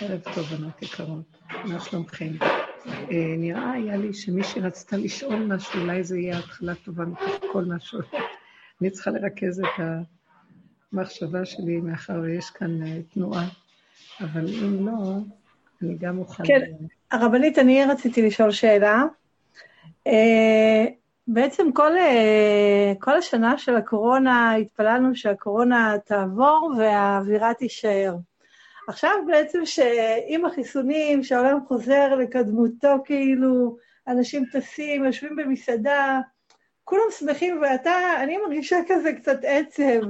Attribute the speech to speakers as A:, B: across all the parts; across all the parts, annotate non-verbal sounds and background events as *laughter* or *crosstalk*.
A: ערב טוב, בנות יקרות, מה שלומכם? אה, נראה היה לי שמישהי רצתה לשאול משהו, אולי זה יהיה התחלה טובה מתוך כל משהו. אני צריכה לרכז את המחשבה שלי, מאחר ויש כאן אה, תנועה, אבל אם לא, אני גם אוכל...
B: כן, הרבנית, אני רציתי לשאול שאלה. אה, בעצם כל, כל השנה של הקורונה התפללנו שהקורונה תעבור והאווירה תישאר. עכשיו בעצם שעם החיסונים, שהעולם חוזר לקדמותו, כאילו, אנשים טסים, יושבים במסעדה, כולם שמחים, ואתה, אני מרגישה כזה קצת עצב.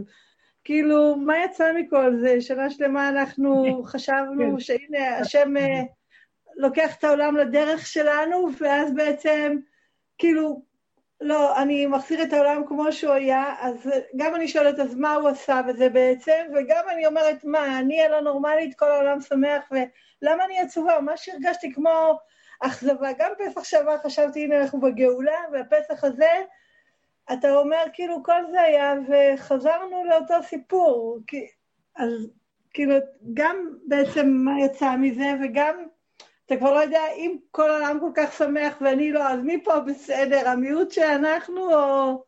B: כאילו, מה יצא מכל זה? שנה שלמה אנחנו *laughs* חשבנו כן. שהנה, השם אה, לוקח את העולם לדרך שלנו, ואז בעצם, כאילו, לא, אני מחזיר את העולם כמו שהוא היה, אז גם אני שואלת, אז מה הוא עשה בזה בעצם? וגם אני אומרת, מה, אני הלא נורמלית, כל העולם שמח, ולמה אני עצובה? ממש הרגשתי כמו אכזבה. גם פסח שעבר חשבתי, הנה אנחנו בגאולה, והפסח הזה, אתה אומר, כאילו, כל זה היה, וחזרנו לאותו סיפור. אז כאילו, גם בעצם מה יצא מזה, וגם אתה כבר לא יודע אם כל העולם כל כך שמח ואני לא, אז מי פה בסדר, המיעוט שאנחנו או...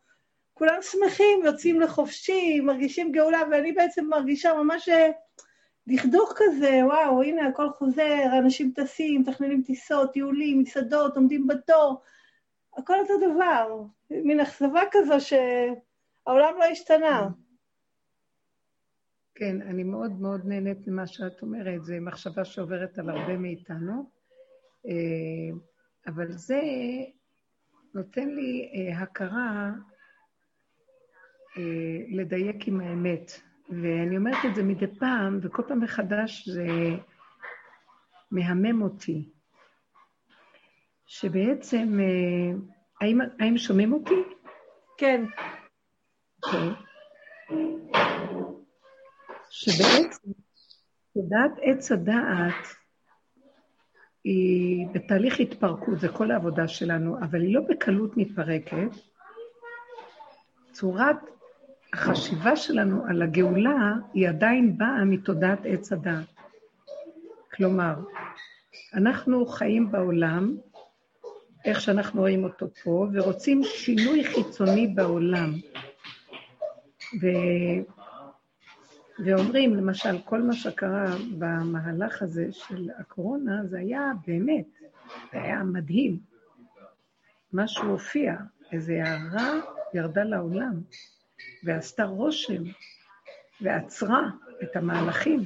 B: כולם שמחים, יוצאים לחופשי, מרגישים גאולה, ואני בעצם מרגישה ממש אה, דכדוך כזה, וואו, הנה הכל חוזר, אנשים טסים, מתכננים טיסות, טיולים, מסעדות, עומדים בתור, הכל אותו דבר, מין אכזבה כזו שהעולם לא השתנה.
A: כן, אני מאוד מאוד נהנית ממה שאת אומרת, זו מחשבה שעוברת על הרבה מאיתנו, אה, אבל זה נותן לי אה, הכרה אה, לדייק עם האמת. ואני אומרת את זה מדי פעם, וכל פעם מחדש זה מהמם אותי. שבעצם, האם, האם שומעים אותי?
B: כן.
A: Okay. שבעצם תודעת עץ הדעת היא בתהליך התפרקות, זה כל העבודה שלנו, אבל היא לא בקלות מתפרקת. צורת החשיבה שלנו על הגאולה היא עדיין באה מתודעת עץ הדעת. כלומר, אנחנו חיים בעולם, איך שאנחנו רואים אותו פה, ורוצים שינוי חיצוני בעולם. ו... ואומרים, למשל, כל מה שקרה במהלך הזה של הקורונה, זה היה באמת, זה היה מדהים. משהו הופיע, איזו הערה ירדה לעולם, ועשתה רושם, ועצרה את המהלכים.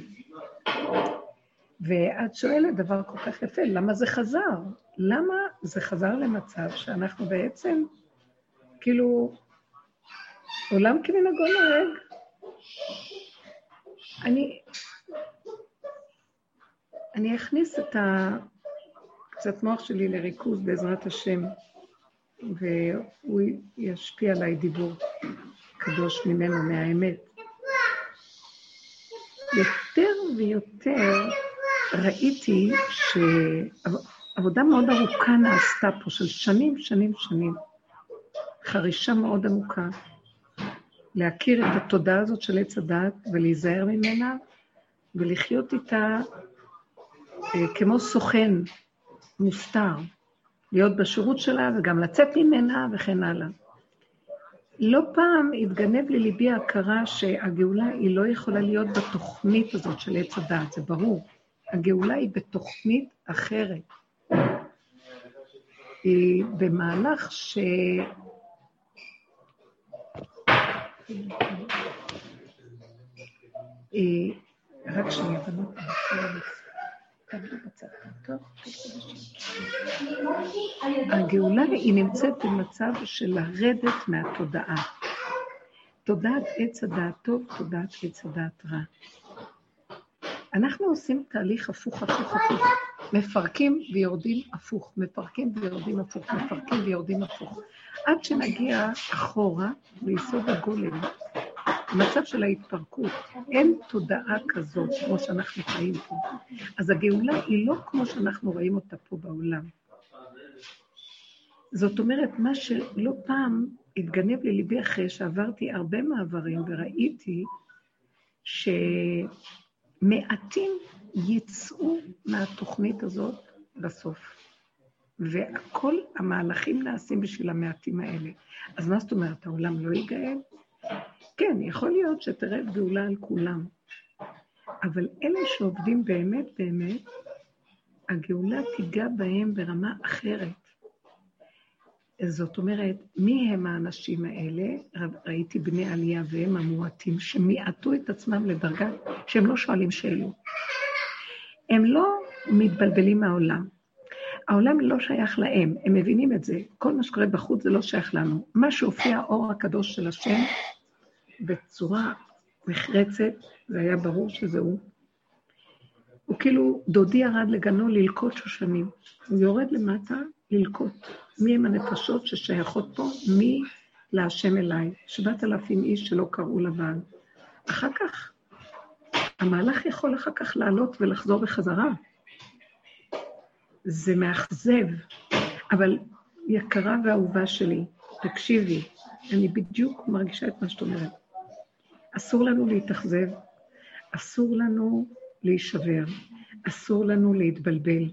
A: ואת שואלת דבר כל כך יפה, למה זה חזר? למה זה חזר למצב שאנחנו בעצם, כאילו, עולם כמנהגו נוהג, אני, אני אכניס את הקצת מוח שלי לריכוז בעזרת השם, והוא ישפיע עליי דיבור קדוש ממנו, מהאמת. יותר ויותר ראיתי שעבודה מאוד ארוכה נעשתה פה, של שנים, שנים, שנים. חרישה מאוד עמוקה. להכיר את התודעה הזאת של עץ הדת ולהיזהר ממנה ולחיות איתה אה, כמו סוכן מוסתר, להיות בשירות שלה וגם לצאת ממנה וכן הלאה. לא פעם התגנב לליבי ההכרה שהגאולה היא לא יכולה להיות בתוכנית הזאת של עץ הדעת, זה ברור. הגאולה היא בתוכנית אחרת. היא במהלך ש... אה, רק שנייה, בנות, תעמדו בצד. הגאולה היא נמצאת במצב של לרדת מהתודעה. תודעת עץ הדעת טוב, תודעת עץ הדעת רע. אנחנו עושים תהליך הפוך, הפוך, הפוך. מפרקים ויורדים הפוך, מפרקים ויורדים הפוך, מפרקים ויורדים הפוך. עד שנגיע אחורה ליסוד הגולם, מצב של ההתפרקות. אין תודעה כזאת כמו שאנחנו חיים פה. אז הגאולה היא לא כמו שאנחנו רואים אותה פה בעולם. זאת אומרת, מה שלא פעם התגנב לליבי אחרי שעברתי הרבה מעברים וראיתי ש... מעטים יצאו מהתוכנית הזאת בסוף. וכל המהלכים נעשים בשביל המעטים האלה. אז מה זאת אומרת, העולם לא ייגאל? כן, יכול להיות שתרד גאולה על כולם, אבל אלה שעובדים באמת באמת, הגאולה תיגע בהם ברמה אחרת. זאת אומרת, מי הם האנשים האלה? ראיתי בני עלייה והם המועטים, שמיעטו את עצמם לדרגה שהם לא שואלים שאלות. הם לא מתבלבלים מהעולם. העולם לא שייך להם, הם מבינים את זה. כל מה שקורה בחוץ זה לא שייך לנו. מה שהופיע האור הקדוש של השם בצורה נחרצת, זה היה ברור שזה הוא. הוא כאילו, דודי ירד לגנו ללקוט שושנים. הוא יורד למטה ללקוט. מי הם הנפשות ששייכות פה? מי להשם אליי? שבעת אלפים איש שלא קראו לבעל. אחר כך, המהלך יכול אחר כך לעלות ולחזור בחזרה. זה מאכזב, אבל יקרה ואהובה שלי, תקשיבי, אני בדיוק מרגישה את מה שאת אומרת. אסור לנו להתאכזב, אסור לנו להישבר, אסור לנו להתבלבל.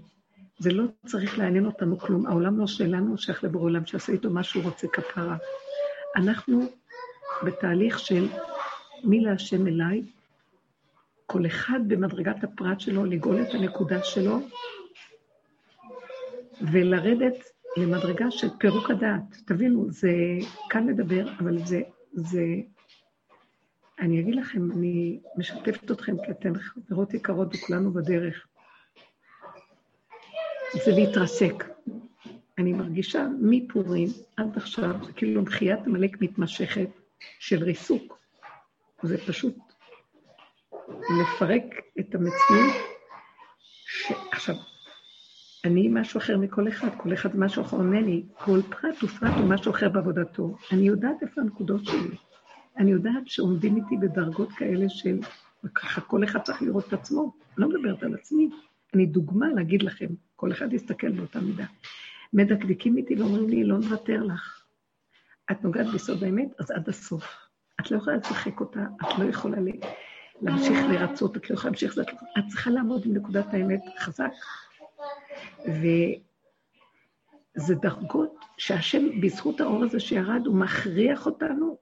A: זה לא צריך לעניין אותנו כלום. העולם לא שלנו, שייך לבורא עולם, שעשה איתו מה שהוא רוצה כפרה. אנחנו בתהליך של מי להשם אליי, כל אחד במדרגת הפרט שלו, לגאול את הנקודה שלו, ולרדת למדרגה של פירוק הדעת. תבינו, זה קל לדבר, אבל זה, זה... אני אגיד לכם, אני משתפת אתכם, כי אתן חברות יקרות וכולנו בדרך. זה להתרסק. אני מרגישה מפורים עד עכשיו, זה כאילו מחיית עמלק מתמשכת של ריסוק. זה פשוט לפרק את המציאות. ש... עכשיו, אני משהו אחר מכל אחד, כל אחד משהו אחר ממני, כל פרט ופרט הוא משהו אחר בעבודתו. אני יודעת איפה הנקודות שלי. אני יודעת שעומדים איתי בדרגות כאלה של, וככה כל אחד צריך לראות את עצמו. אני לא מדברת על עצמי, אני דוגמה להגיד לכם, כל אחד יסתכל באותה מידה. מדקדקים איתי ואומרים לי, לא נוותר לך. את נוגעת ביסוד האמת, אז עד הסוף. את לא יכולה לשחק אותה, את לא יכולה להמשיך לרצות, את לא יכולה להמשיך, את צריכה לעמוד עם נקודת האמת חזק. וזה דרגות שהשם, בזכות האור הזה שירד, הוא מכריח אותנו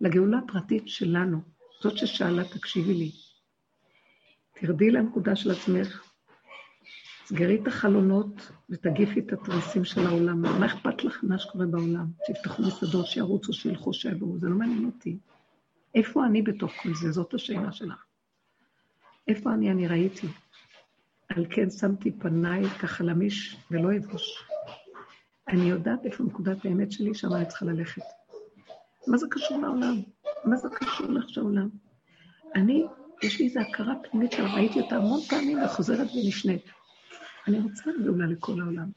A: לגאולה הפרטית שלנו. זאת ששאלה, תקשיבי לי. תרדי לנקודה של עצמך, סגרי את החלונות ותגיפי את התריסים של העולם. מה אכפת לך מה שקורה בעולם? שיפתחו מסעדות, שירוצו, שילכו, שיעברו, זה לא מעניין אותי. איפה אני בתוך כל זה? זאת השאלה שלך. איפה אני? אני ראיתי. על כן שמתי פניי כחלמיש ולא אבוש. אני יודעת איפה נקודת האמת שלי, שם אני צריכה ללכת. מה זה קשור לעולם? מה זה קשור לך לעולם? אני, יש לי איזו הכרה פנימית ראיתי אותה המון פעמים וחוזרת ונשנית. אני רוצה גאולה לכל העולם.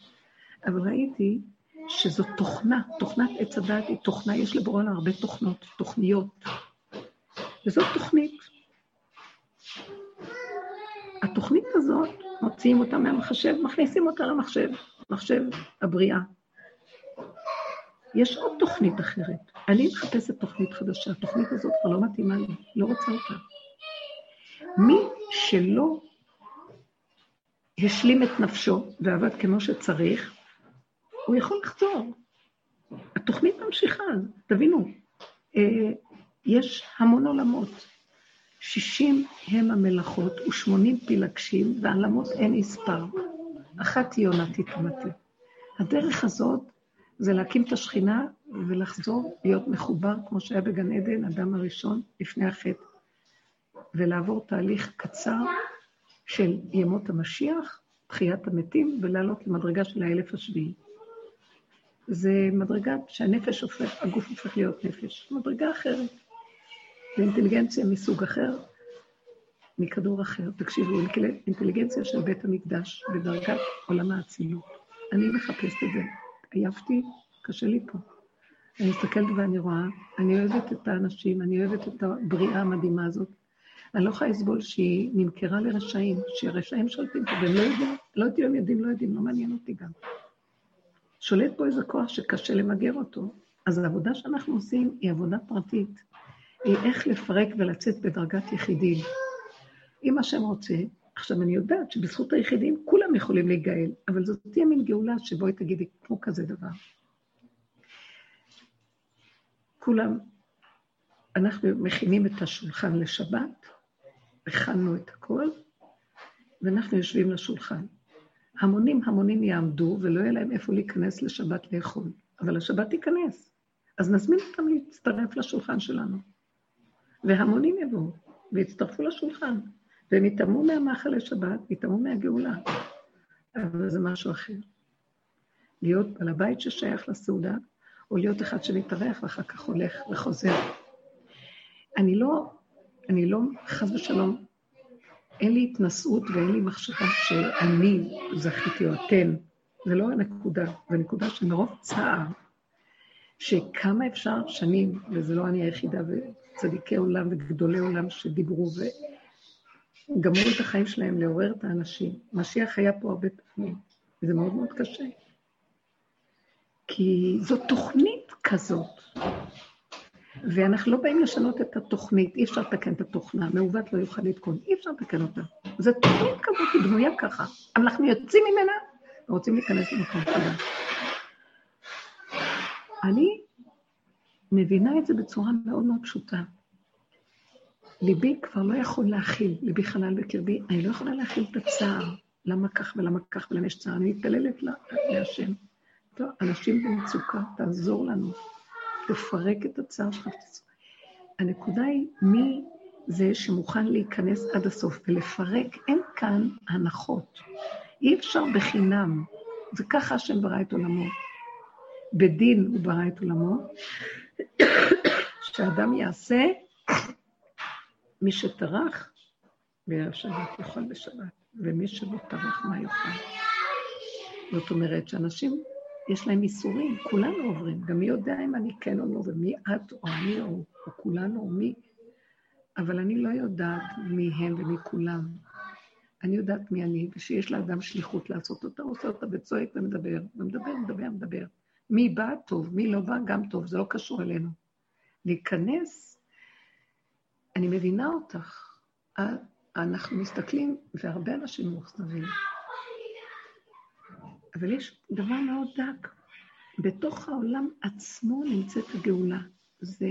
A: אבל ראיתי שזו תוכנה, תוכנת עץ הדת היא תוכנה, יש לבורא הרבה תוכנות, תוכניות. וזאת תוכנית. התוכנית הזאת, מוציאים אותה מהמחשב, מכניסים אותה למחשב, מחשב הבריאה. יש עוד תוכנית אחרת. אני מחפשת תוכנית חדשה, התוכנית הזאת כבר לא מתאימה לי, לא רוצה אותה. מי שלא השלים את נפשו ועבד כמו שצריך, הוא יכול לחזור. התוכנית ממשיכה, תבינו, אה, יש המון עולמות. שישים הם המלאכות ושמונים פילגשים, ועלמות אין מספר. אחת היא עונת התמתי. הדרך הזאת זה להקים את השכינה ולחזור להיות מחובר, כמו שהיה בגן עדן, אדם הראשון, לפני החטא, ולעבור תהליך קצר של ימות המשיח, תחיית המתים, ולעלות למדרגה של האלף השביעי. זה מדרגה שהנפש הופך, הגוף הופך להיות נפש. מדרגה אחרת. זה אינטליגנציה מסוג אחר, מכדור אחר. תקשיבו, אינטליגנציה של בית המקדש בדרגת עולם האצילות. אני מחפשת את זה. עייפתי, קשה לי פה. אני מסתכלת ואני רואה, אני אוהבת את האנשים, אני אוהבת את הבריאה המדהימה הזאת. אני לא יכולה לסבול שהיא נמכרה לרשעים, שהרשעים שולטים פה, והם לא יודעים, לא יודעים, הם יודעים, לא יודעים, לא מעניין אותי גם. שולט פה איזה כוח שקשה למגר אותו. אז העבודה שאנחנו עושים היא עבודה פרטית. היא איך לפרק ולצאת בדרגת יחידים. אם השם רוצה, עכשיו אני יודעת שבזכות היחידים כולם יכולים להיגאל, אבל זאת תהיה מין גאולה שבואי תגידי כמו כזה דבר. כולם, אנחנו מכינים את השולחן לשבת, הכנו את הכל, ואנחנו יושבים לשולחן. המונים המונים יעמדו, ולא יהיה להם איפה להיכנס לשבת לאכול, אבל השבת תיכנס. אז נזמין אותם להצטרף לשולחן שלנו. והמונים יבואו ויצטרפו לשולחן, והם יטמאו מהמאכל לשבת, יטמאו מהגאולה. אבל זה משהו אחר. להיות בעל הבית ששייך לסעודה, או להיות אחד שמתארח ואחר כך הולך וחוזר. אני לא, אני לא, חס ושלום, אין לי התנשאות ואין לי מחשבה שאני זכיתי או אתם. זה לא הנקודה, זו נקודה שמרוב צער, שכמה אפשר שנים, וזה לא אני היחידה, וצדיקי עולם וגדולי עולם שדיברו וגמרו את החיים שלהם לעורר את האנשים. משיח היה פה הרבה פעמים, וזה מאוד מאוד קשה. כי זו תוכנית כזאת, ואנחנו לא באים לשנות את התוכנית, אי אפשר לתקן את התוכנה, מעוות לא יוכל לתקון, אי אפשר לתקן אותה. זו תוכנית כזאת, היא בנויה ככה. אנחנו יוצאים ממנה ורוצים להיכנס למקום חדש. אני מבינה את זה בצורה מאוד מאוד פשוטה. ליבי כבר לא יכול להכיל, ליבי חלל בקרבי, אני לא יכולה להכיל את הצער. למה כך ולמה כך ולמה יש צער? אני מתפללת להשם. טוב, אנשים במצוקה, תעזור לנו. תפרק את הצער שלך. הנקודה היא מי זה שמוכן להיכנס עד הסוף ולפרק. אין כאן הנחות. אי אפשר בחינם. זה ככה השם ברא את עולמו. בדין הוא ברא את עולמו, שאדם יעשה מי שטרח בערב שבת יאכל בשבת, ומי שלא טרח מה יאכל. זאת אומרת שאנשים יש להם איסורים, כולנו עוברים, גם מי יודע אם אני כן או לא, ומי את או אני או, או כולנו או מי, אבל אני לא יודעת מי הם ומי כולם. אני יודעת מי אני, ושיש לאדם שליחות לעשות אותה, עושה אותה וצועק ומדבר, ומדבר, מדבר, מדבר. מי בא, טוב, מי לא בא, גם טוב, זה לא קשור אלינו. להיכנס, אני מבינה אותך. אנחנו מסתכלים, והרבה אנשים מאוכזבים. אבל יש דבר מאוד דק. בתוך העולם עצמו נמצאת הגאולה. זה,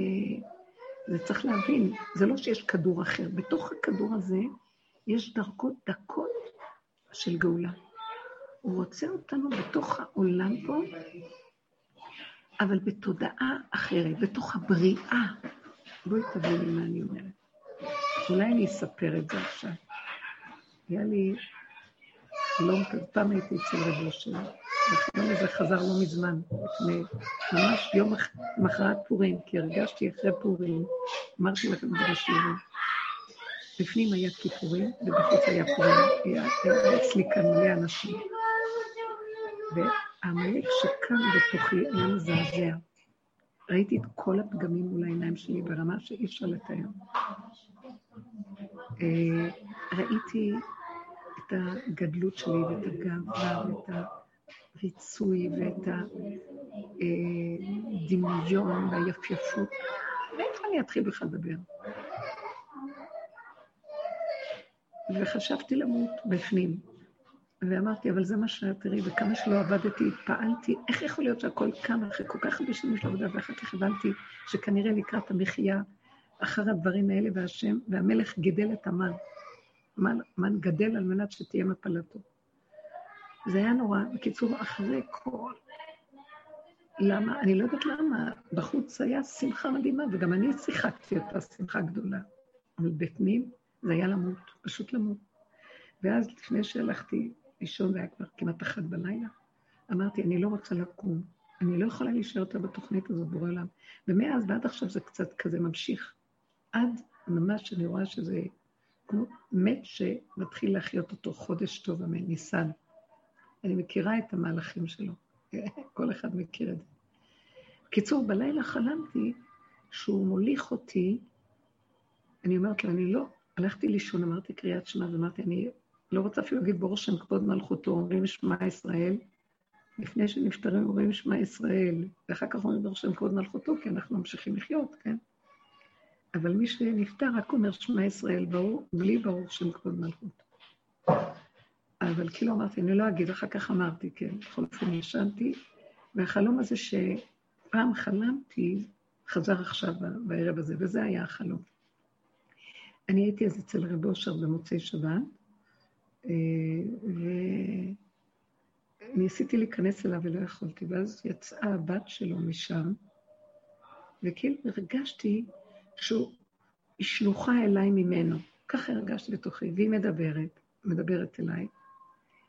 A: זה צריך להבין, זה לא שיש כדור אחר. בתוך הכדור הזה יש דרגות דקות של גאולה. הוא רוצה אותנו בתוך העולם פה, אבל בתודעה אחרת, בתוך הבריאה. בואי תביני מה אני אומרת. אולי אני אספר את זה עכשיו. היה לי לא, פעם הייתי אצל רב אושר, והחלום הזה חזר לא מזמן, לפני ממש יום מחרת פורים, כי הרגשתי אחרי פורים, אמרתי לכם את. בפנים היה כיפורים, ובחוץ היה פורים, היה אצלי כאן מלא אנשים. והעמלק שקם בתוכי היה מזעזע. ראיתי את כל הפגמים מול העיניים שלי ברמה שאי אפשר לתאר. אה, ראיתי הגדלות שלי ואת הגאווה ואת הריצוי ואת הדמיון והיפייפות. מאיפה אני אתחיל בכלל לדבר? וחשבתי למות בפנים. ואמרתי, אבל זה מה שאת תראי, וכמה שלא עבדתי, התפעלתי, איך יכול להיות שהכל קם אחרי כל כך הרבה שנים של עבודה, ואחר כך הבנתי שכנראה לקראת המחיה, אחר הדברים האלה, והשם, והמלך גידל את המן. מן גדל על מנת שתהיה מפלתו. זה היה נורא. בקיצור, אחרי כל... למה? אני לא יודעת למה. בחוץ היה שמחה מדהימה, וגם אני שיחקתי אותה שמחה גדולה. אבל בפנים זה היה למות, פשוט למות. ואז לפני שהלכתי לישון, זה היה כבר כמעט אחת בלילה, אמרתי, אני לא רוצה לקום. אני לא יכולה להישאר יותר בתוכנית הזאת, בורא עולם. ומאז ועד עכשיו זה קצת כזה ממשיך. עד ממש אני רואה שזה מת שמתחיל להחיות אותו חודש טוב, אמן, ניסן. אני מכירה את המהלכים שלו, *laughs* כל אחד מכיר את זה. בקיצור, בלילה חלמתי שהוא מוליך אותי, אני אומרת לו, אני לא, הלכתי לישון, אמרתי קריאת שמע, ואמרתי, אני לא רוצה אפילו להגיד ברור שם כבוד מלכותו, אומרים שמע ישראל, לפני שנפטרים אומרים שמע ישראל, ואחר כך אומרים ברור שם כבוד מלכותו, כי אנחנו ממשיכים לחיות, כן? אבל מי שנפטר רק אומר שמע ישראל ברור, בלי ברור שם כבוד מלכות. אבל כאילו אמרתי, אני לא אגיד, אחר כך אמרתי, כן, בכל אופן ישנתי, והחלום הזה שפעם חלמתי, חזר עכשיו בערב הזה, וזה היה החלום. אני הייתי אז אצל רב אושר במוצאי שבת, אה, וניסיתי להיכנס אליו ולא יכולתי, ואז יצאה הבת שלו משם, וכאילו הרגשתי שהוא שלוחה אליי ממנו. ככה הרגשתי בתוכי, והיא מדברת, מדברת אליי,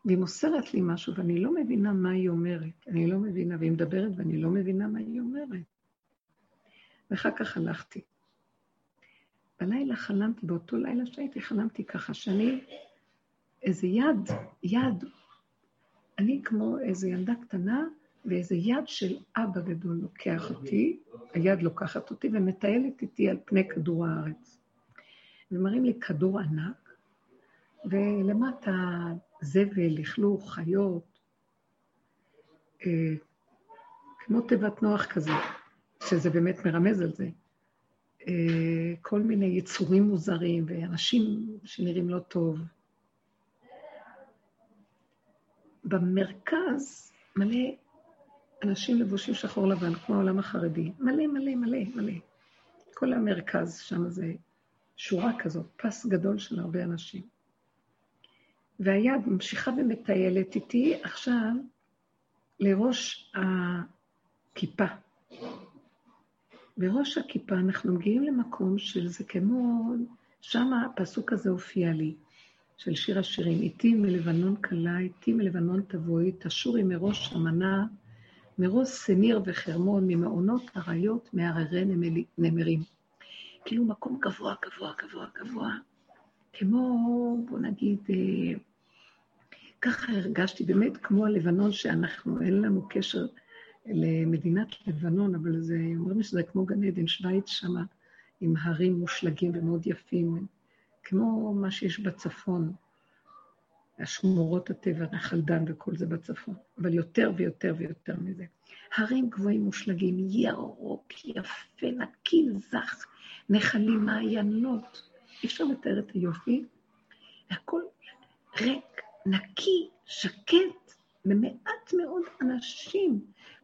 A: והיא מוסרת לי משהו, ואני לא מבינה מה היא אומרת. אני לא מבינה, והיא מדברת ואני לא מבינה מה היא אומרת. ואחר כך הלכתי. בלילה חלמתי, באותו לילה שהייתי, חלמתי ככה, שאני, איזה יד, יד, אני כמו איזה ילדה קטנה, ואיזה יד של אבא גדול לוקח אותי, היד לוקחת אותי ומטיילת איתי על פני כדור הארץ. ומראים לי כדור ענק, ולמטה זבל, לכלוך, חיות, אה, כמו תיבת נוח כזה, שזה באמת מרמז על זה. אה, כל מיני יצורים מוזרים ואנשים שנראים לא טוב. במרכז מלא אנשים לבושים שחור לבן, כמו העולם החרדי. מלא, מלא, מלא, מלא. כל המרכז שם זה שורה כזאת, פס גדול של הרבה אנשים. והיד ממשיכה ומטיילת איתי עכשיו לראש הכיפה. בראש הכיפה אנחנו מגיעים למקום של זה כמו, שם הפסוק הזה הופיע לי, של שיר השירים, איתי מלבנון קלה, איתי מלבנון תבואי, תשורי מראש המנה, מראש סניר וחרמון, ממעונות אריות, מהררי נמרים. כאילו מקום גבוה, גבוה, גבוה, גבוה, כמו, בוא נגיד, אה, ככה הרגשתי, באמת כמו הלבנון שאנחנו, אין לנו קשר למדינת לבנון, אבל זה, אומרים שזה כמו גן עדן, שווייץ שמה, עם הרים מושלגים ומאוד יפים, כמו מה שיש בצפון, השמורות הטבע, נחל דן וכל זה בצפון, אבל יותר ויותר ויותר מזה. הרים גבוהים מושלגים, ירוק, יפה, נקי, זך, נחלים, מעיינות. אי אפשר לתאר את היופי. הכל ריק, נקי, שקט, ומעט מאוד אנשים.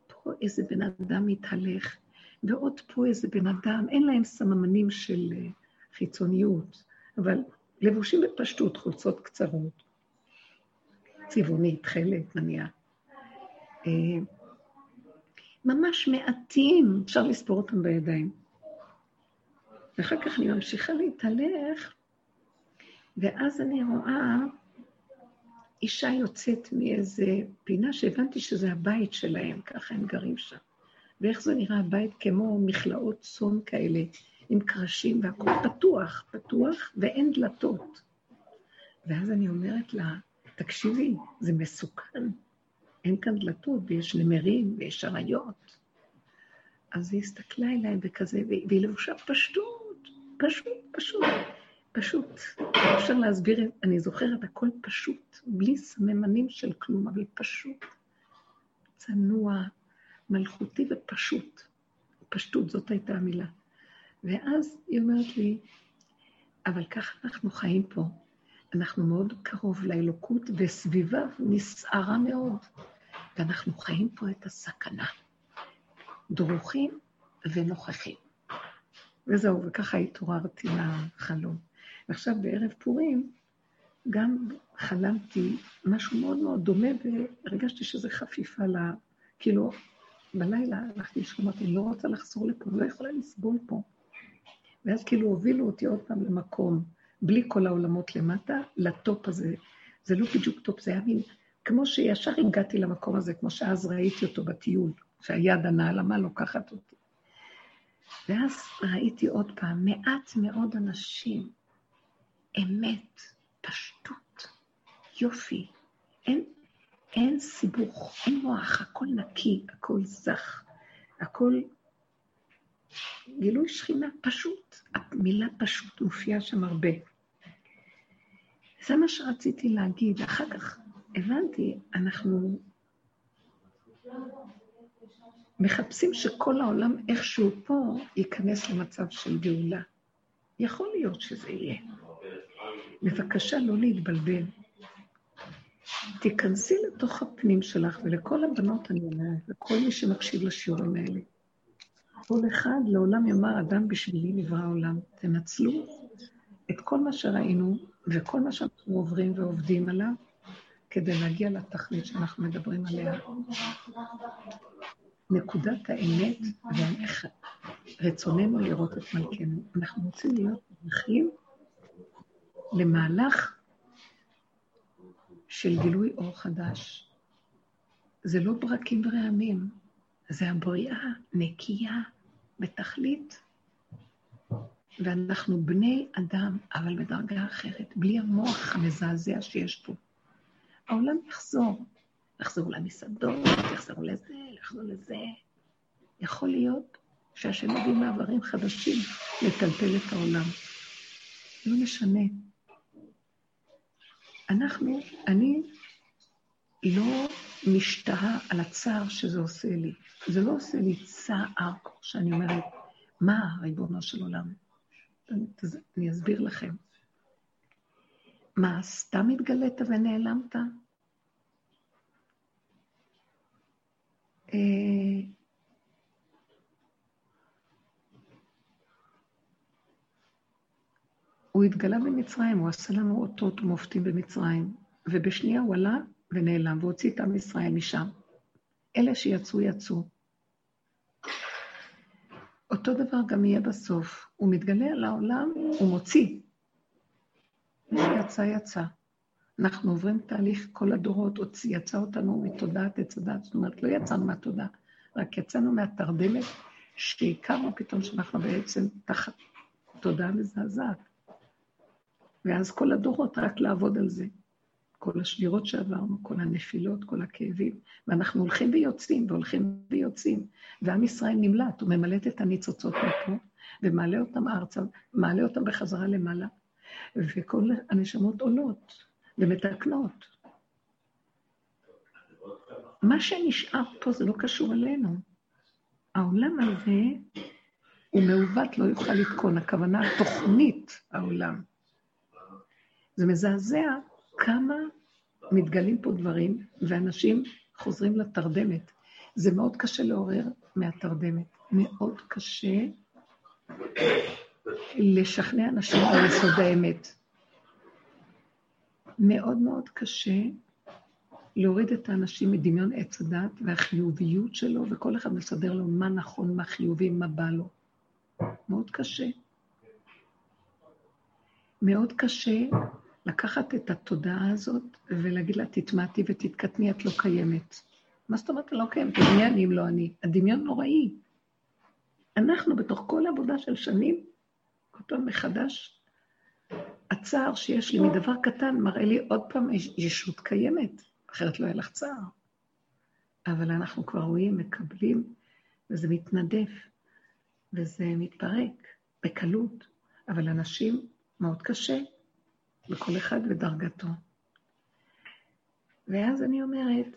A: פה איזה בן אדם מתהלך, ועוד פה איזה בן אדם, אין להם סממנים של אה, חיצוניות, אבל לבושים בפשטות, חולצות קצרות, צבעונית, תכלת, נניח. אה, ממש מעטים, אפשר לספור אותם בידיים. ואחר כך אני ממשיכה להתהלך, ואז אני רואה אישה יוצאת מאיזה פינה שהבנתי שזה הבית שלהם, ככה הם גרים שם. ואיך זה נראה הבית? כמו מכלאות צאן כאלה, עם קרשים והכול פתוח, פתוח, ואין דלתות. ואז אני אומרת לה, תקשיבי, זה מסוכן. אין כאן דלתות, ויש נמרים, ויש אריות. אז היא הסתכלה אליי בכזה, והיא לבושה פשטות, פשוט, פשוט. פשוט, אפשר להסביר, אני זוכרת, הכל פשוט, בלי סממנים של כלום, אבל פשוט, צנוע, מלכותי ופשוט. פשטות, זאת הייתה המילה. ואז היא אומרת לי, אבל ככה אנחנו חיים פה. אנחנו מאוד קרוב לאלוקות, וסביבה נסערה מאוד, ואנחנו חיים פה את הסכנה. דרוכים ונוכחים. וזהו, וככה התעוררתי מהחלום. ועכשיו בערב פורים גם חלמתי משהו מאוד מאוד דומה, והרגשתי שזה חפיפה ל... כאילו, בלילה הלכתי לשם, אמרתי, לא רוצה לחזור לפה, לא יכולה לסבול פה. ואז כאילו הובילו אותי עוד פעם למקום, בלי כל העולמות למטה, ל top הזה. זה לא בדיוק top, זה היה מין, כמו שישר הגעתי למקום הזה, כמו שאז ראיתי אותו בטיול, שהיד הנעלמה לוקחת אותי. ואז ראיתי עוד פעם, מעט מאוד אנשים אמת, פשטות, יופי. אין, אין סיבוך, אין מוח, הכל נקי, הכל זך, הכל גילוי שכינה פשוט. המילה פשוט מופיעה שם הרבה. זה מה שרציתי להגיד. אחר כך הבנתי, אנחנו מחפשים שכל העולם איכשהו פה ייכנס למצב של גאולה. יכול להיות שזה יהיה. בבקשה לא להתבלבל. תיכנסי לתוך הפנים שלך, ולכל הבנות אני אומרת, לכל מי שמקשיב לשיעורים האלה. כל אחד לעולם יאמר, אדם בשבילי נברא עולם. תנצלו את כל מה שראינו וכל מה שאנחנו עוברים ועובדים עליו, כדי להגיע לתכלית שאנחנו מדברים עליה. נקודת האמת ואיך רצוננו לראות את מלכנו. אנחנו רוצים להיות מלכים למהלך של גילוי אור חדש. זה לא ברקים ורעמים, זה הבריאה נקייה בתכלית. ואנחנו בני אדם, אבל בדרגה אחרת, בלי המוח המזעזע שיש פה. העולם יחזור, יחזור למסעדות, יחזור לזה, יחזור לזה. יכול להיות שהשם מביא מעברים חדשים לטלטל את העולם. לא משנה. אנחנו, אני לא משתהה על הצער שזה עושה לי. זה לא עושה לי צער, שאני אומרת, מה, ריבונו של עולם? אני אסביר לכם. מה, סתם התגלית ונעלמת? אה, הוא התגלה במצרים, הוא עשה לנו אותות ומופתים במצרים, ובשנייה הוא עלה ונעלם, והוציא את עם ישראל משם. אלה שיצאו, יצאו. אותו דבר גם יהיה בסוף. הוא מתגלה על העולם, הוא מוציא. מי שיצא, יצא. אנחנו עוברים תהליך כל הדורות, יצא אותנו מתודעת עץ הדת, זאת אומרת, לא יצאנו מהתודעה, רק יצאנו מהתרדמת שהכרנו פתאום שאנחנו בעצם תחת תודעה מזעזעת. ואז כל הדורות, רק לעבוד על זה. כל השבירות שעברנו, כל הנפילות, כל הכאבים, ואנחנו הולכים ויוצאים, והולכים ויוצאים, ועם ישראל נמלט, הוא ממלט את הניצוצות מפה, ומעלה אותם ארצה, מעלה אותם בחזרה למעלה, וכל הנשמות עולות ומתקנות. מה שנשאר פה זה לא קשור אלינו. העולם הזה הוא מעוות, לא יוכל לתקון, הכוונה תוכנית העולם. זה מזעזע כמה מתגלים פה דברים, ואנשים חוזרים לתרדמת. זה מאוד קשה לעורר מהתרדמת. מאוד קשה לשכנע אנשים על יסוד האמת. מאוד מאוד קשה להוריד את האנשים מדמיון עץ הדת והחיוביות שלו, וכל אחד מסדר לו מה נכון, מה חיובי, מה בא לו. מאוד קשה. מאוד קשה לקחת את התודעה הזאת ולהגיד לה, תטמעתי ותתקטני, את לא קיימת. מה זאת אומרת לא קיימת? מי אני אם לא אני? הדמיון נוראי. אנחנו, בתוך כל העבודה של שנים, כל פעם מחדש, הצער שיש לי מדבר קטן מראה לי עוד פעם ישות קיימת, אחרת לא היה לך צער. אבל אנחנו כבר רואים, מקבלים, וזה מתנדף, וזה מתפרק בקלות, אבל אנשים, מאוד קשה. וכל אחד ודרגתו. ואז אני אומרת,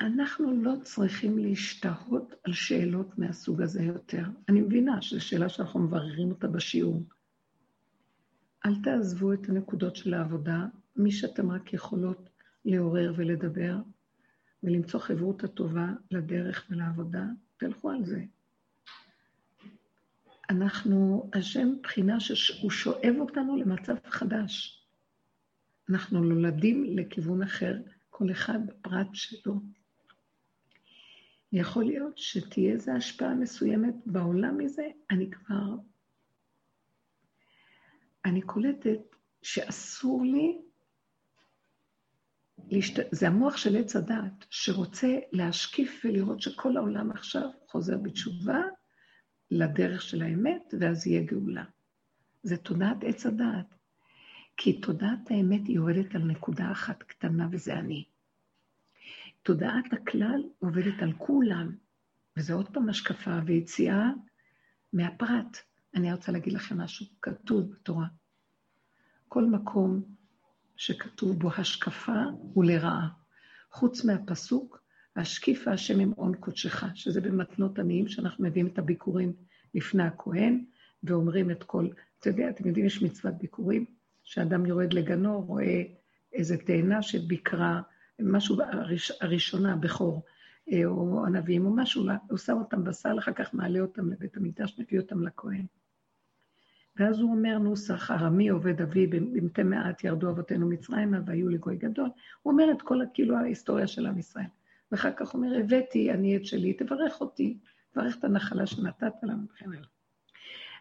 A: אנחנו לא צריכים להשתהות על שאלות מהסוג הזה יותר. אני מבינה שזו שאלה שאנחנו מבררים אותה בשיעור. אל תעזבו את הנקודות של העבודה, מי שאתם רק יכולות לעורר ולדבר, ולמצוא חברות הטובה לדרך ולעבודה, תלכו על זה. אנחנו, השם מבחינה שהוא שואב אותנו למצב חדש. אנחנו נולדים לכיוון אחר, כל אחד בפרט שלו. יכול להיות שתהיה איזו השפעה מסוימת בעולם מזה, אני כבר... אני קולטת שאסור לי... להשת... זה המוח של עץ הדעת, שרוצה להשקיף ולראות שכל העולם עכשיו חוזר בתשובה, לדרך של האמת, ואז יהיה גאולה. זה תודעת עץ הדעת. כי תודעת האמת היא עובדת על נקודה אחת קטנה, וזה אני. תודעת הכלל עובדת על כולם, וזה עוד פעם השקפה ויציאה מהפרט. אני רוצה להגיד לכם משהו, כתוב בתורה. כל מקום שכתוב בו השקפה הוא לרעה. חוץ מהפסוק, השקיפה השם עון קודשך, שזה במתנות עניים, שאנחנו מביאים את הביקורים לפני הכהן, ואומרים את כל... אתה יודע, אתם יודעים, יש מצוות ביקורים, שאדם יורד לגנו, רואה איזה תאנה שביקרה, משהו הראש, הראשונה, בכור, אה, או ענבים, או משהו, הוא שם אותם בסל, אחר כך מעלה אותם לבית המקדש, מביא אותם לכהן. ואז הוא אומר נוסח, ארמי עובד אבי, במתי מעט ירדו אבותינו מצרימה והיו לגוי גדול. הוא אומר את כל, כאילו, ההיסטוריה של עם ישראל. ואחר כך אומר, הבאתי אני את שלי, תברך אותי, תברך את הנחלה שנתת לנו וכן הלאה.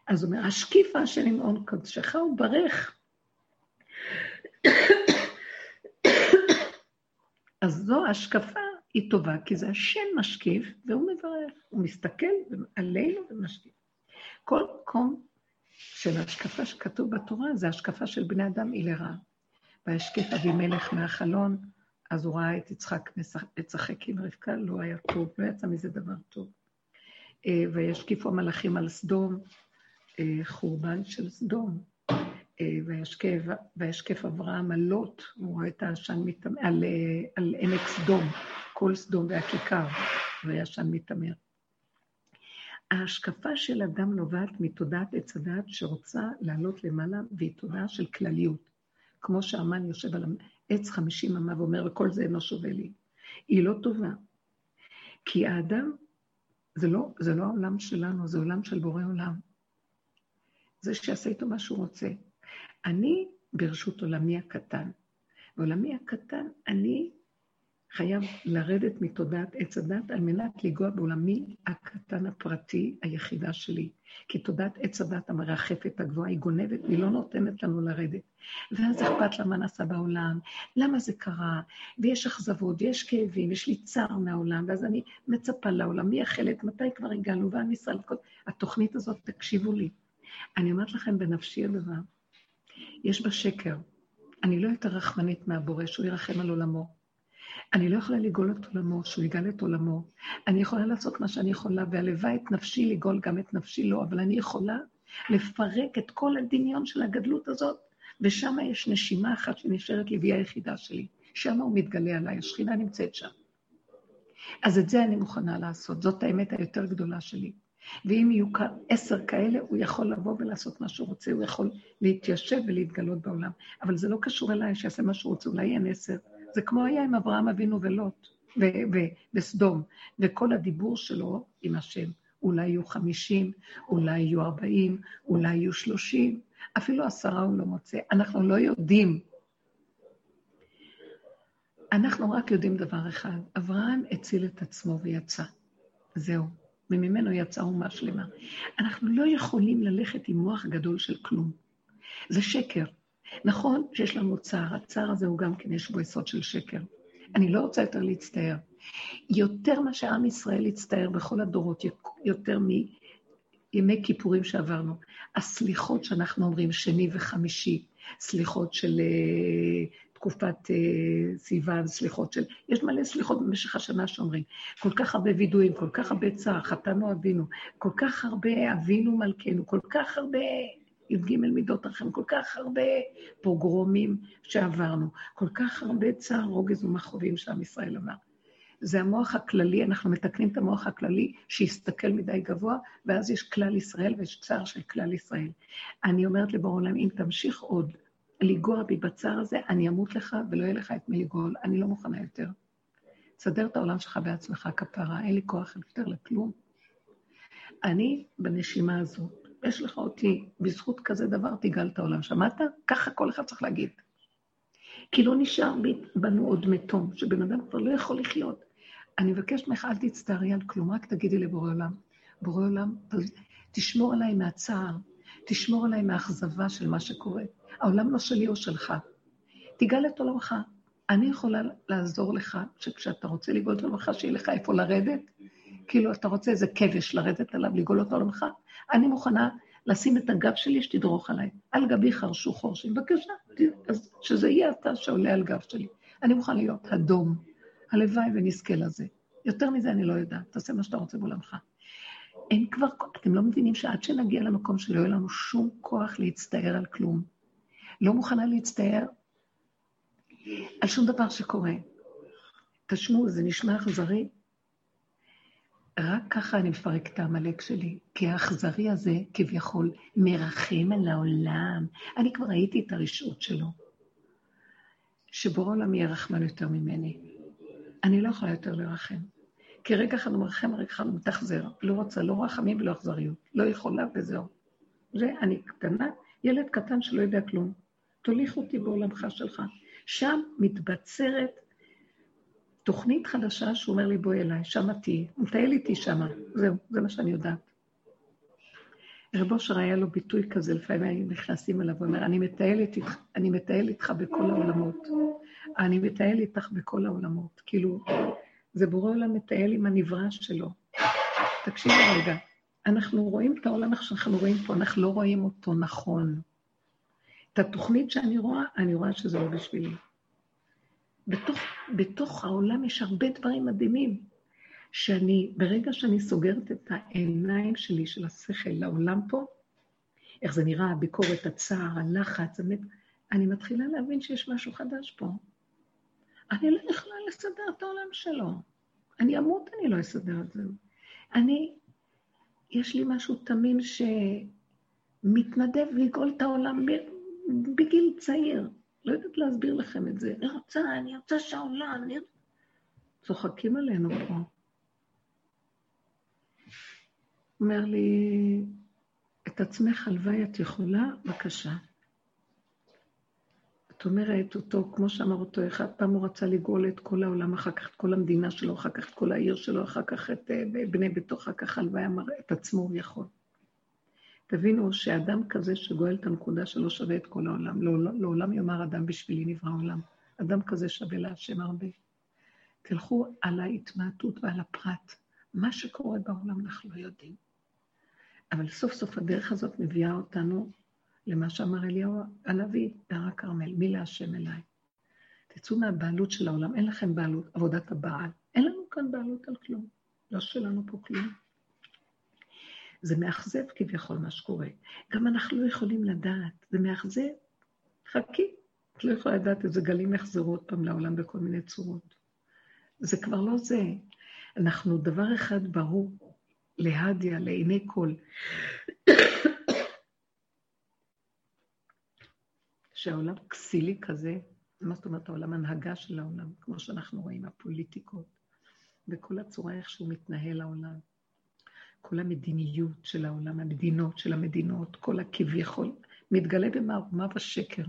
A: אז הוא אומר, השקיפה של אמעון קודשך הוא ברך. אז זו השקפה, היא טובה, כי זה השם משקיף, והוא מברך. הוא מסתכל עלינו ומשקיף. כל מקום של השקפה שכתוב בתורה, זה השקפה של בני אדם היא לרע. וישקיף אבימלך מהחלון, אז הוא ראה את יצחק משחק עם רבקה, לא היה טוב, לא יצא מזה דבר טוב. אה, וישקיפו המלאכים על סדום, אה, חורבן של סדום. אה, וישקף, אברהם על לוט, הוא רואה את העשן מתמר, על, על עמק סדום, כל סדום והכיכר, והעשן מתעמר. ההשקפה של אדם נובעת מתודעת עץ הדעת שרוצה לעלות למעלה, והיא תודעה של כלליות. כמו שהמן יושב על עץ חמישים אמה ואומר, וכל זה אינו שווה לי. היא לא טובה. כי האדם, זה לא, זה לא העולם שלנו, זה עולם של בורא עולם. זה שיעשה איתו מה שהוא רוצה. אני ברשות עולמי הקטן. ועולמי הקטן, אני חייב לרדת מתודעת עץ הדת על מנת לגוע בעולמי הקטן הפרטי, היחידה שלי. כי תודעת עץ הדת המרחפת הגבוהה היא גונבת והיא לא נותנת לנו לרדת. ואז אכפת לה מה נעשה בעולם, למה זה קרה, ויש אכזבות, ויש כאבים, יש לי צער מהעולם, ואז אני מצפה לעולם, מי החלט, מתי כבר הגענו, ועם ישראל, התוכנית הזאת, תקשיבו לי. אני אומרת לכם בנפשי הדבר, יש בה שקר. אני לא יותר רחמנית מהבורא, שהוא ירחם על עולמו. אני לא יכולה לגאול את עולמו, שהוא יגאל את עולמו. אני יכולה לעשות מה שאני יכולה, והלוואי את נפשי לגאול גם את נפשי לא, אבל אני יכולה לפרק את כל הדמיון של הגדלות הזאת, ושם יש נשימה אחת שנשארת לי, היחידה שלי. שם הוא מתגלה עליי, השכינה נמצאת שם. אז את זה אני מוכנה לעשות, זאת האמת היותר גדולה שלי. ואם יהיו עשר כאלה, הוא יכול לבוא ולעשות מה שהוא רוצה, הוא יכול להתיישב ולהתגלות בעולם. אבל זה לא קשור אליי שיעשה מה שהוא רוצה, אולי אין עשר. זה כמו היה עם אברהם אבינו ולוט, וסדום, וכל הדיבור שלו עם השם. אולי יהיו חמישים, אולי יהיו ארבעים, אולי יהיו שלושים, אפילו עשרה הוא לא מוצא. אנחנו לא יודעים. אנחנו רק יודעים דבר אחד, אברהם הציל את עצמו ויצא. זהו. וממנו יצאה אומה שלמה. אנחנו לא יכולים ללכת עם מוח גדול של כלום. זה שקר. נכון שיש לנו צער, הצער הזה הוא גם כן, יש בו יסוד של שקר. אני לא רוצה יותר להצטער. יותר מה שעם ישראל הצטער בכל הדורות, יותר מימי כיפורים שעברנו. הסליחות שאנחנו אומרים, שני וחמישי, סליחות של uh, תקופת uh, סיוון, סליחות של... יש מלא סליחות במשך השנה שאומרים. כל כך הרבה וידויים, כל כך הרבה צער, חטאנו אבינו, כל כך הרבה אבינו מלכנו, כל כך הרבה י"ג מידות רחם, כל כך הרבה פוגרומים שעברנו, כל כך הרבה צער, רוגז ומכאובים שעם ישראל עבר. זה המוח הכללי, אנחנו מתקנים את המוח הכללי שיסתכל מדי גבוה, ואז יש כלל ישראל ויש צער של כלל ישראל. אני אומרת לבור עולם, אם תמשיך עוד לנגוע בי בצער הזה, אני אמות לך ולא יהיה לך את מי לגאול, אני לא מוכנה יותר. תסדר את העולם שלך בעצמך כפרה, אין לי כוח יותר לכלום. אני בנשימה הזאת, יש לך אותי, בזכות כזה דבר תגאל את העולם. שמעת? ככה כל אחד צריך להגיד. כי לא נשאר בנו עוד מתום, שבן אדם כבר לא יכול לחיות. אני מבקשת ממך, אל תצטערי על כלום, רק תגידי לבורא עולם. בורא עולם, תשמור עליי מהצער, תשמור עליי מהאכזבה של מה שקורה. העולם לא שלי או שלך. תגאל את עולמך. אני יכולה לעזור לך שכשאתה רוצה לגאול את עולמך, שיהיה לך איפה לרדת, כאילו אתה רוצה איזה כבש לרדת עליו, לגאול את עולמך, אני מוכנה לשים את הגב שלי שתדרוך עליי. על גבי חרשו חורשים. בבקשה, שזה יהיה אתה שעולה על גב שלי. אני מוכן להיות אדום. הלוואי ונזכה לזה. יותר מזה אני לא יודעת, תעשה מה שאתה רוצה בעולמך. אין כבר, אתם לא מבינים שעד שנגיע למקום שלא יהיה לנו שום כוח להצטער על כלום. לא מוכנה להצטער על שום דבר שקורה. תשמעו, זה נשמע אכזרי. רק ככה אני מפרק את העמלק שלי, כי האכזרי הזה כביכול מרחם על העולם. אני כבר ראיתי את הרשעות שלו, שבורא עולם יהיה רחמן יותר ממני. אני לא יכולה יותר לרחם. כי רגע אחד הוא מרחם, רגע אחד הוא מתאכזר. לא רוצה לא רחמים ולא אכזריות. לא יכולה וזהו. זה אני קטנה, ילד קטן שלא יודע כלום. תוליך אותי בעולמך שלך. שם מתבצרת תוכנית חדשה שהוא אומר לי, בואי אליי, שמה תהיי. הוא מטייל איתי שמה, זהו, זה מה שאני יודעת. רב אושר היה לו ביטוי כזה, לפעמים היינו נכנסים אליו, הוא אומר, אני מטייל איתך, אני מטייל איתך בכל העולמות. אני מטייל איתך בכל העולמות. כאילו, זה בורא עולם מטייל עם הנברא שלו. תקשיבו רגע, אנחנו רואים את העולם איך שאנחנו רואים פה, אנחנו לא רואים אותו נכון. את התוכנית שאני רואה, אני רואה שזה לא בשבילי. בתוך, בתוך העולם יש הרבה דברים מדהימים, שאני, ברגע שאני סוגרת את העיניים שלי, של השכל, לעולם פה, איך זה נראה, הביקורת, הצער, הלחץ, המת... אני מתחילה להבין שיש משהו חדש פה. אני לא יכולה לסדר את העולם שלו. אני אמות, אני לא אסדר את זה. אני, יש לי משהו תמים שמתנדב לגאול את העולם בגיל צעיר. לא יודעת להסביר לכם את זה. אני רוצה, אני רוצה שהעולם, אני... צוחקים עלינו פה. אומר לי, את עצמך הלוואי את יכולה, בבקשה. את אומרת אותו, כמו שאמר אותו אחד, פעם הוא רצה לגאול את כל העולם, אחר כך את כל המדינה שלו, אחר כך את כל העיר שלו, אחר כך את אה, בני ביתו, אחר כך הלוואי אמר, את עצמו הוא יכול. תבינו שאדם כזה שגואל את הנקודה שלו שווה את כל העולם. לעולם יאמר אדם בשבילי נברא עולם. אדם כזה שווה להשם הרבה. תלכו על ההתמעטות ועל הפרט. מה שקורה בעולם אנחנו לא יודעים. אבל סוף סוף הדרך הזאת מביאה אותנו למה שאמר אליהו הנביא בהר הכרמל, מי להשם אליי. תצאו מהבעלות של העולם, אין לכם בעלות, עבודת הבעל. אין לנו כאן בעלות על כלום. לא שלנו פה כלום. זה מאכזב כביכול מה שקורה. גם אנחנו לא יכולים לדעת, זה מאכזב. חכי, את לא יכולה לדעת איזה גלים יחזרו עוד פעם לעולם בכל מיני צורות. זה כבר לא זה. אנחנו דבר אחד ברור, להדיה, לעיני כל. שהעולם כסילי כזה, מה זאת אומרת העולם הנהגה של העולם, כמו שאנחנו רואים, הפוליטיקות, וכל הצורה איך שהוא מתנהל העולם. כל המדיניות של העולם, המדינות של המדינות, כל הכביכול, מתגלה במערומה ושקר.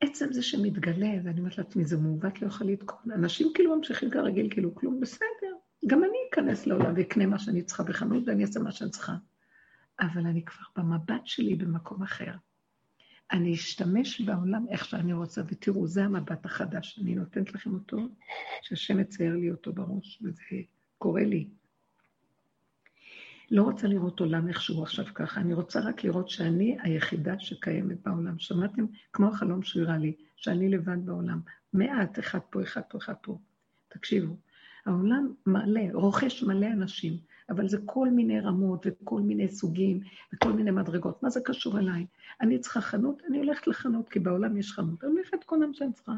A: עצם זה שמתגלה, ואני אומרת לעצמי, זה מעוות, לא יכול לתקון. אנשים כאילו ממשיכים כרגיל, כאילו כלום, בסדר. גם אני אכנס לעולם ואקנה מה שאני צריכה בחנות ואני אעשה מה שאני צריכה. אבל אני כבר במבט שלי במקום אחר. אני אשתמש בעולם איך שאני רוצה, ותראו, זה המבט החדש. אני נותנת לכם אותו, שהשם מצייר לי אותו בראש, וזה קורה לי. לא רוצה לראות עולם איכשהו עכשיו ככה, אני רוצה רק לראות שאני היחידה שקיימת בעולם. שמעתם? כמו החלום שהוא הראה לי, שאני לבד בעולם. מעט, אחד פה, אחד פה, אחד פה. תקשיבו, העולם מלא, רוכש מלא אנשים. אבל זה כל מיני רמות וכל מיני סוגים וכל מיני מדרגות. מה זה קשור אליי? אני צריכה חנות, אני הולכת לחנות, כי בעולם יש חנות. אני הולכת כל מה שאני צריכה.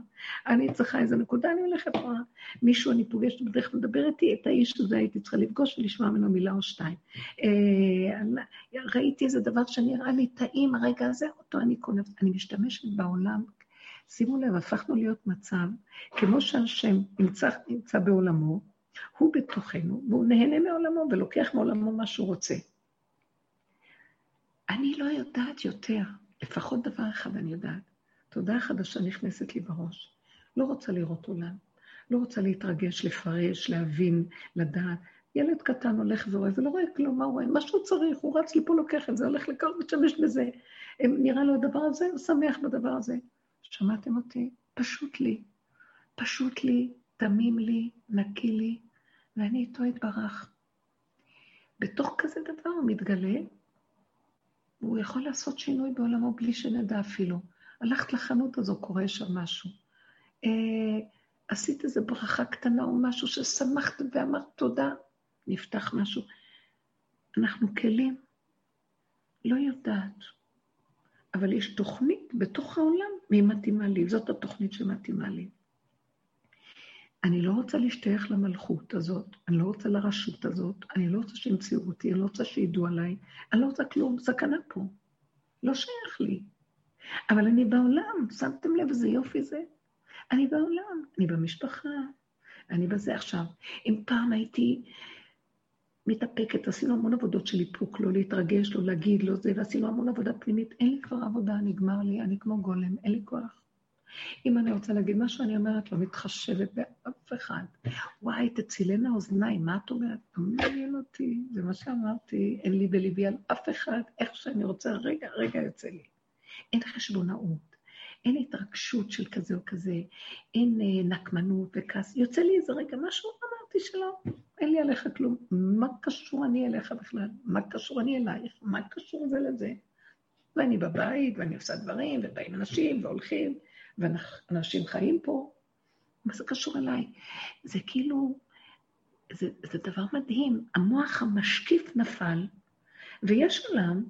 A: אני צריכה איזה נקודה, אני הולכת רואה. מישהו, אני פוגשת בדרך מדבר איתי, את האיש הזה הייתי צריכה לפגוש ולשמוע ממנו מילה או שתיים. אה, ראיתי איזה דבר שנראה לי טעים, הרגע הזה, אותו אני קונה. אני משתמשת בעולם שימו לב, הפכנו להיות מצב, כמו שהשם נמצא, נמצא בעולמו, הוא בתוכנו, והוא נהנה מעולמו ולוקח מעולמו מה שהוא רוצה. אני לא יודעת יותר, לפחות דבר אחד אני יודעת. תודה חדשה נכנסת לי בראש. לא רוצה לראות עולם, לא רוצה להתרגש, לפרש, להבין, לדעת. ילד קטן הולך ורואה ולא רואה כלום, מה הוא רואה? מה שהוא צריך, הוא רץ לי פה, לוקח את זה, הולך לכאן, משתמש בזה. נראה לו הדבר הזה, הוא שמח בדבר הזה. שמעתם אותי? פשוט לי. פשוט לי, תמים לי, נקי לי, ואני איתו אתברך. בתוך כזה דבר הוא מתגלה, והוא יכול לעשות שינוי בעולמו בלי שנדע אפילו. הלכת לחנות הזו, קורה שם משהו. אה, עשית איזו ברכה קטנה או משהו ששמחת ואמרת תודה, נפתח משהו. אנחנו כלים, לא יודעת. אבל יש תוכנית בתוך העולם, מי מתאימה לי, זאת התוכנית שמתאימה לי. אני לא רוצה להשתייך למלכות הזאת, אני לא רוצה לרשות הזאת, אני לא רוצה שימצאו אותי, אני לא רוצה שידעו עליי, אני לא רוצה כלום, סכנה פה. לא שייך לי. אבל אני בעולם, שמתם לב איזה יופי זה? אני בעולם, אני במשפחה, אני בזה עכשיו. אם פעם הייתי מתאפקת, עשינו המון עבודות של איפוק, לא להתרגש, לא להגיד, לא זה, ועשינו המון עבודה פנימית, אין לי כבר עבודה, נגמר לי, אני כמו גולם, אין לי כוח. אם אני רוצה להגיד משהו, אני אומרת, לא מתחשבת באף אחד. וואי, תצילנה אוזניים, מה את אומרת? לא מעניין אותי, זה מה שאמרתי, אין לי בליבי על אף אחד, איך שאני רוצה, רגע, רגע יוצא לי. אין חשבונאות, אין התרגשות של כזה או כזה, אין אה, נקמנות וכעס. יוצא לי איזה רגע משהו, אמרתי שלא, אין לי עליך כלום. מה קשור אני אליך בכלל? מה קשור אני אלייך? מה קשור זה לזה? ואני בבית, ואני עושה דברים, ובאים אנשים, והולכים. ואנשים חיים פה, מה זה קשור אליי? זה כאילו, זה, זה דבר מדהים. המוח המשקיף נפל, ויש עולם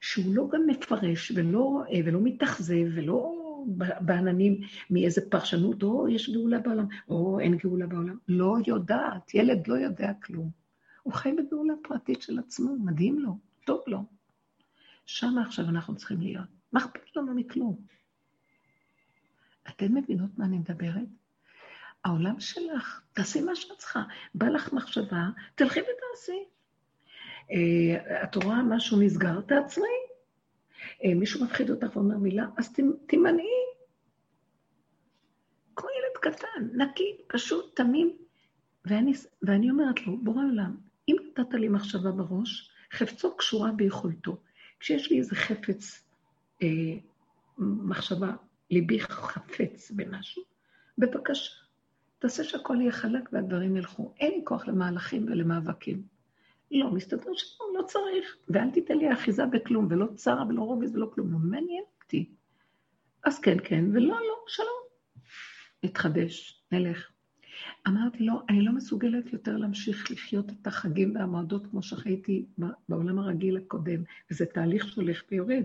A: שהוא לא גם מפרש ולא, ולא מתאכזב ולא בעננים מאיזה פרשנות, או יש גאולה בעולם, או אין גאולה בעולם. לא יודעת, ילד לא יודע כלום. הוא חי בגאולה פרטית של עצמו, מדהים לו, טוב לו. שם עכשיו אנחנו צריכים להיות. מה אכפת לנו מכלום? אתן מבינות מה אני מדברת? העולם שלך, תעשי מה שאת צריכה. בא לך מחשבה, תלכי ותעשי. Uh, את רואה משהו נסגר, תעצרי. Uh, מישהו מפחיד אותך ואומר מילה, אז תימנעי. כמו ילד קטן, נקי, פשוט, תמים. ואני, ואני אומרת לו, בורא עולם, אם נתת לי מחשבה בראש, חפצו קשורה ביכולתו. כשיש לי איזה חפץ, אה, מחשבה ליבי חפץ במשהו, בבקשה, תעשה שהכל יהיה חלק והדברים ילכו. אין לי כוח למהלכים ולמאבקים. לא, מסתבר שלא, לא צריך. ואל תיתן לי אחיזה בכלום, ולא צרה ולא רוגז ולא כלום. לא מעניין אותי. אז כן, כן, ולא, לא, שלום. נתחדש, נלך. אמרתי לו, אני לא מסוגלת יותר להמשיך לחיות את החגים והמועדות כמו שחייתי בעולם הרגיל הקודם, וזה תהליך שהולך ויורד.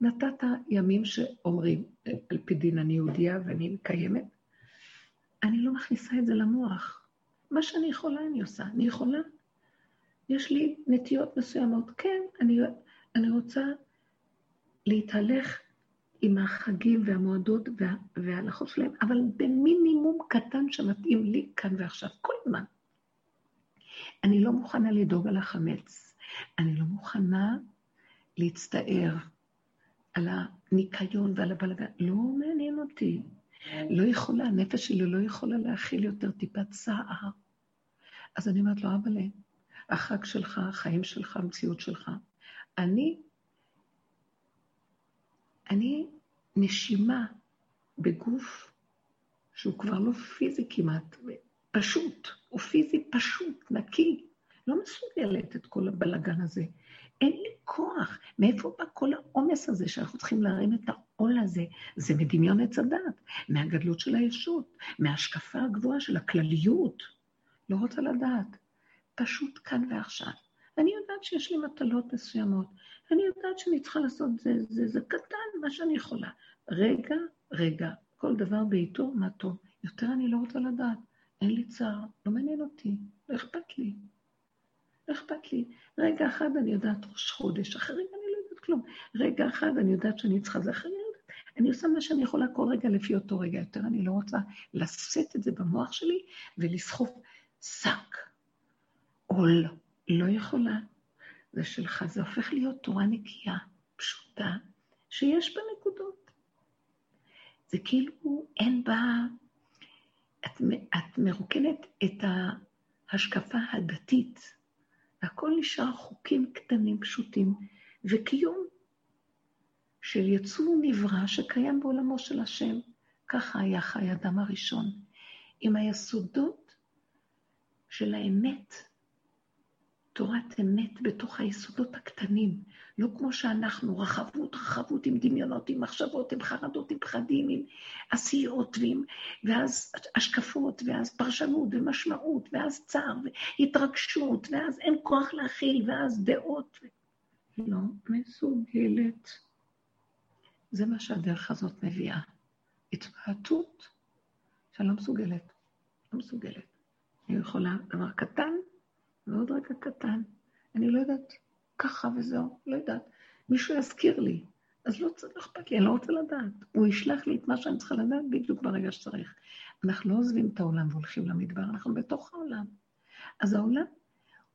A: נתת ימים שאומרים, על פי דין אני יהודייה ואני מקיימת, אני לא מכניסה את זה למוח. מה שאני יכולה אני עושה. אני יכולה, יש לי נטיות מסוימות. כן, אני, אני רוצה להתהלך עם החגים והמועדות וה, וההלכות שלהם, אבל במינימום קטן שמתאים לי כאן ועכשיו, כל הזמן. אני לא מוכנה לדאוג על החמץ. אני לא מוכנה להצטער. על הניקיון ועל הבלגן, לא מעניין אותי. לא יכולה, הנפש שלי לא יכולה להכיל יותר טיפת צער. אז אני אומרת לו, אבא'לה, החג שלך, החיים שלך, המציאות שלך. אני, אני נשימה בגוף שהוא כבר לא פיזי כמעט, פשוט, הוא פיזי פשוט, נקי. לא מסוגלת את כל הבלגן הזה. אין לי כוח. מאיפה בא כל העומס הזה שאנחנו צריכים להרים את העול הזה? זה מדמיון עץ הדת, מהגדלות של הישות, מההשקפה הגבוהה של הכלליות. לא רוצה לדעת. פשוט כאן ועכשיו. אני יודעת שיש לי מטלות מסוימות. אני יודעת שאני צריכה לעשות זה, זה, זה קטן, מה שאני יכולה. רגע, רגע, כל דבר בעיתו, מה טוב. יותר אני לא רוצה לדעת. אין לי צער, לא מעניין אותי, לא אכפת לי. לא אכפת לי. רגע אחד אני יודעת ראש חודש, אחרי רגע אני לא יודעת כלום. רגע אחד אני יודעת שאני צריכה זה, אחרי אני לא עושה מה שאני יכולה כל רגע לפי אותו רגע. יותר אני לא רוצה לשאת את זה במוח שלי ולסחוף שק, עול. לא יכולה. זה שלך, זה הופך להיות תורה נקייה, פשוטה, שיש בה נקודות. זה כאילו אין בה... את, את מרוקנת את ההשקפה הדתית והכל נשאר חוקים קטנים, פשוטים, וקיום של יצור נברא שקיים בעולמו של השם. ככה היה חי אדם הראשון, עם היסודות של האמת, תורת אמת בתוך היסודות הקטנים, לא כמו שאנחנו, רחבות, רחבות עם דמיונות, עם מחשבות, עם חרדות, עם פחדים, עם עשיות, ועם, ואז השקפות, ואז פרשנות, ומשמעות, ואז צער, והתרגשות, ואז אין כוח להכיל, ואז דעות. לא מסוגלת. זה מה שהדרך הזאת מביאה. התמעטות שאני לא מסוגלת. לא מסוגלת. אני יכולה דבר קטן, ועוד רגע קטן. אני לא יודעת, ככה וזהו, לא יודעת. מישהו יזכיר לי, אז לא, לא אכפת לי, אני לא רוצה לדעת. הוא ישלח לי את מה שאני צריכה לדעת בדיוק ברגע שצריך. אנחנו לא עוזבים את העולם והולכים למדבר, אנחנו בתוך העולם. אז העולם,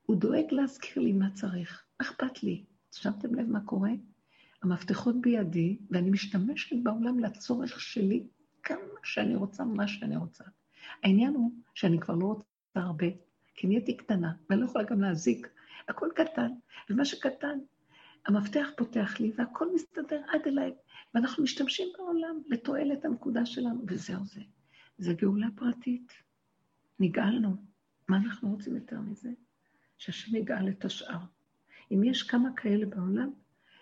A: הוא דואג להזכיר לי מה צריך. אכפת לי. שמתם לב מה קורה? המפתחות בידי, ואני משתמשת בעולם לצורך שלי כמה שאני רוצה, מה שאני רוצה. העניין הוא שאני כבר לא רוצה הרבה, כי נהייתי קטנה, ואני לא יכולה גם להזיק. הכל קטן, ומה שקטן, המפתח פותח לי, והכל מסתדר עד אליי, ואנחנו משתמשים בעולם לתועלת הנקודה שלנו, וזהו זה. זה גאולה פרטית. נגאלנו. מה אנחנו רוצים יותר מזה? שהשם יגאל את השאר. אם יש כמה כאלה בעולם,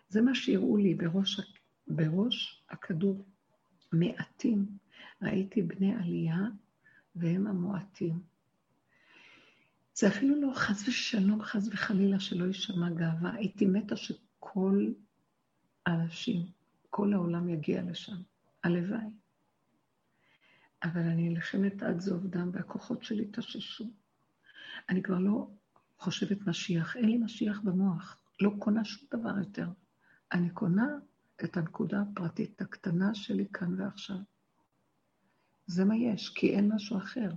A: זה מה שהראו לי בראש, בראש הכדור. מעטים. ראיתי בני עלייה, והם המועטים. זה אפילו לא חס ושלום, חס וחלילה, שלא יישמע גאווה. הייתי מתה שכל האנשים, כל העולם יגיע לשם. הלוואי. אבל אני נלחמת עד זוב דם, והכוחות שלי תששו. אני כבר לא חושבת משיח, אין לי משיח במוח, לא קונה שום דבר יותר. אני קונה את הנקודה הפרטית הקטנה שלי כאן ועכשיו. זה מה יש, כי אין משהו אחר.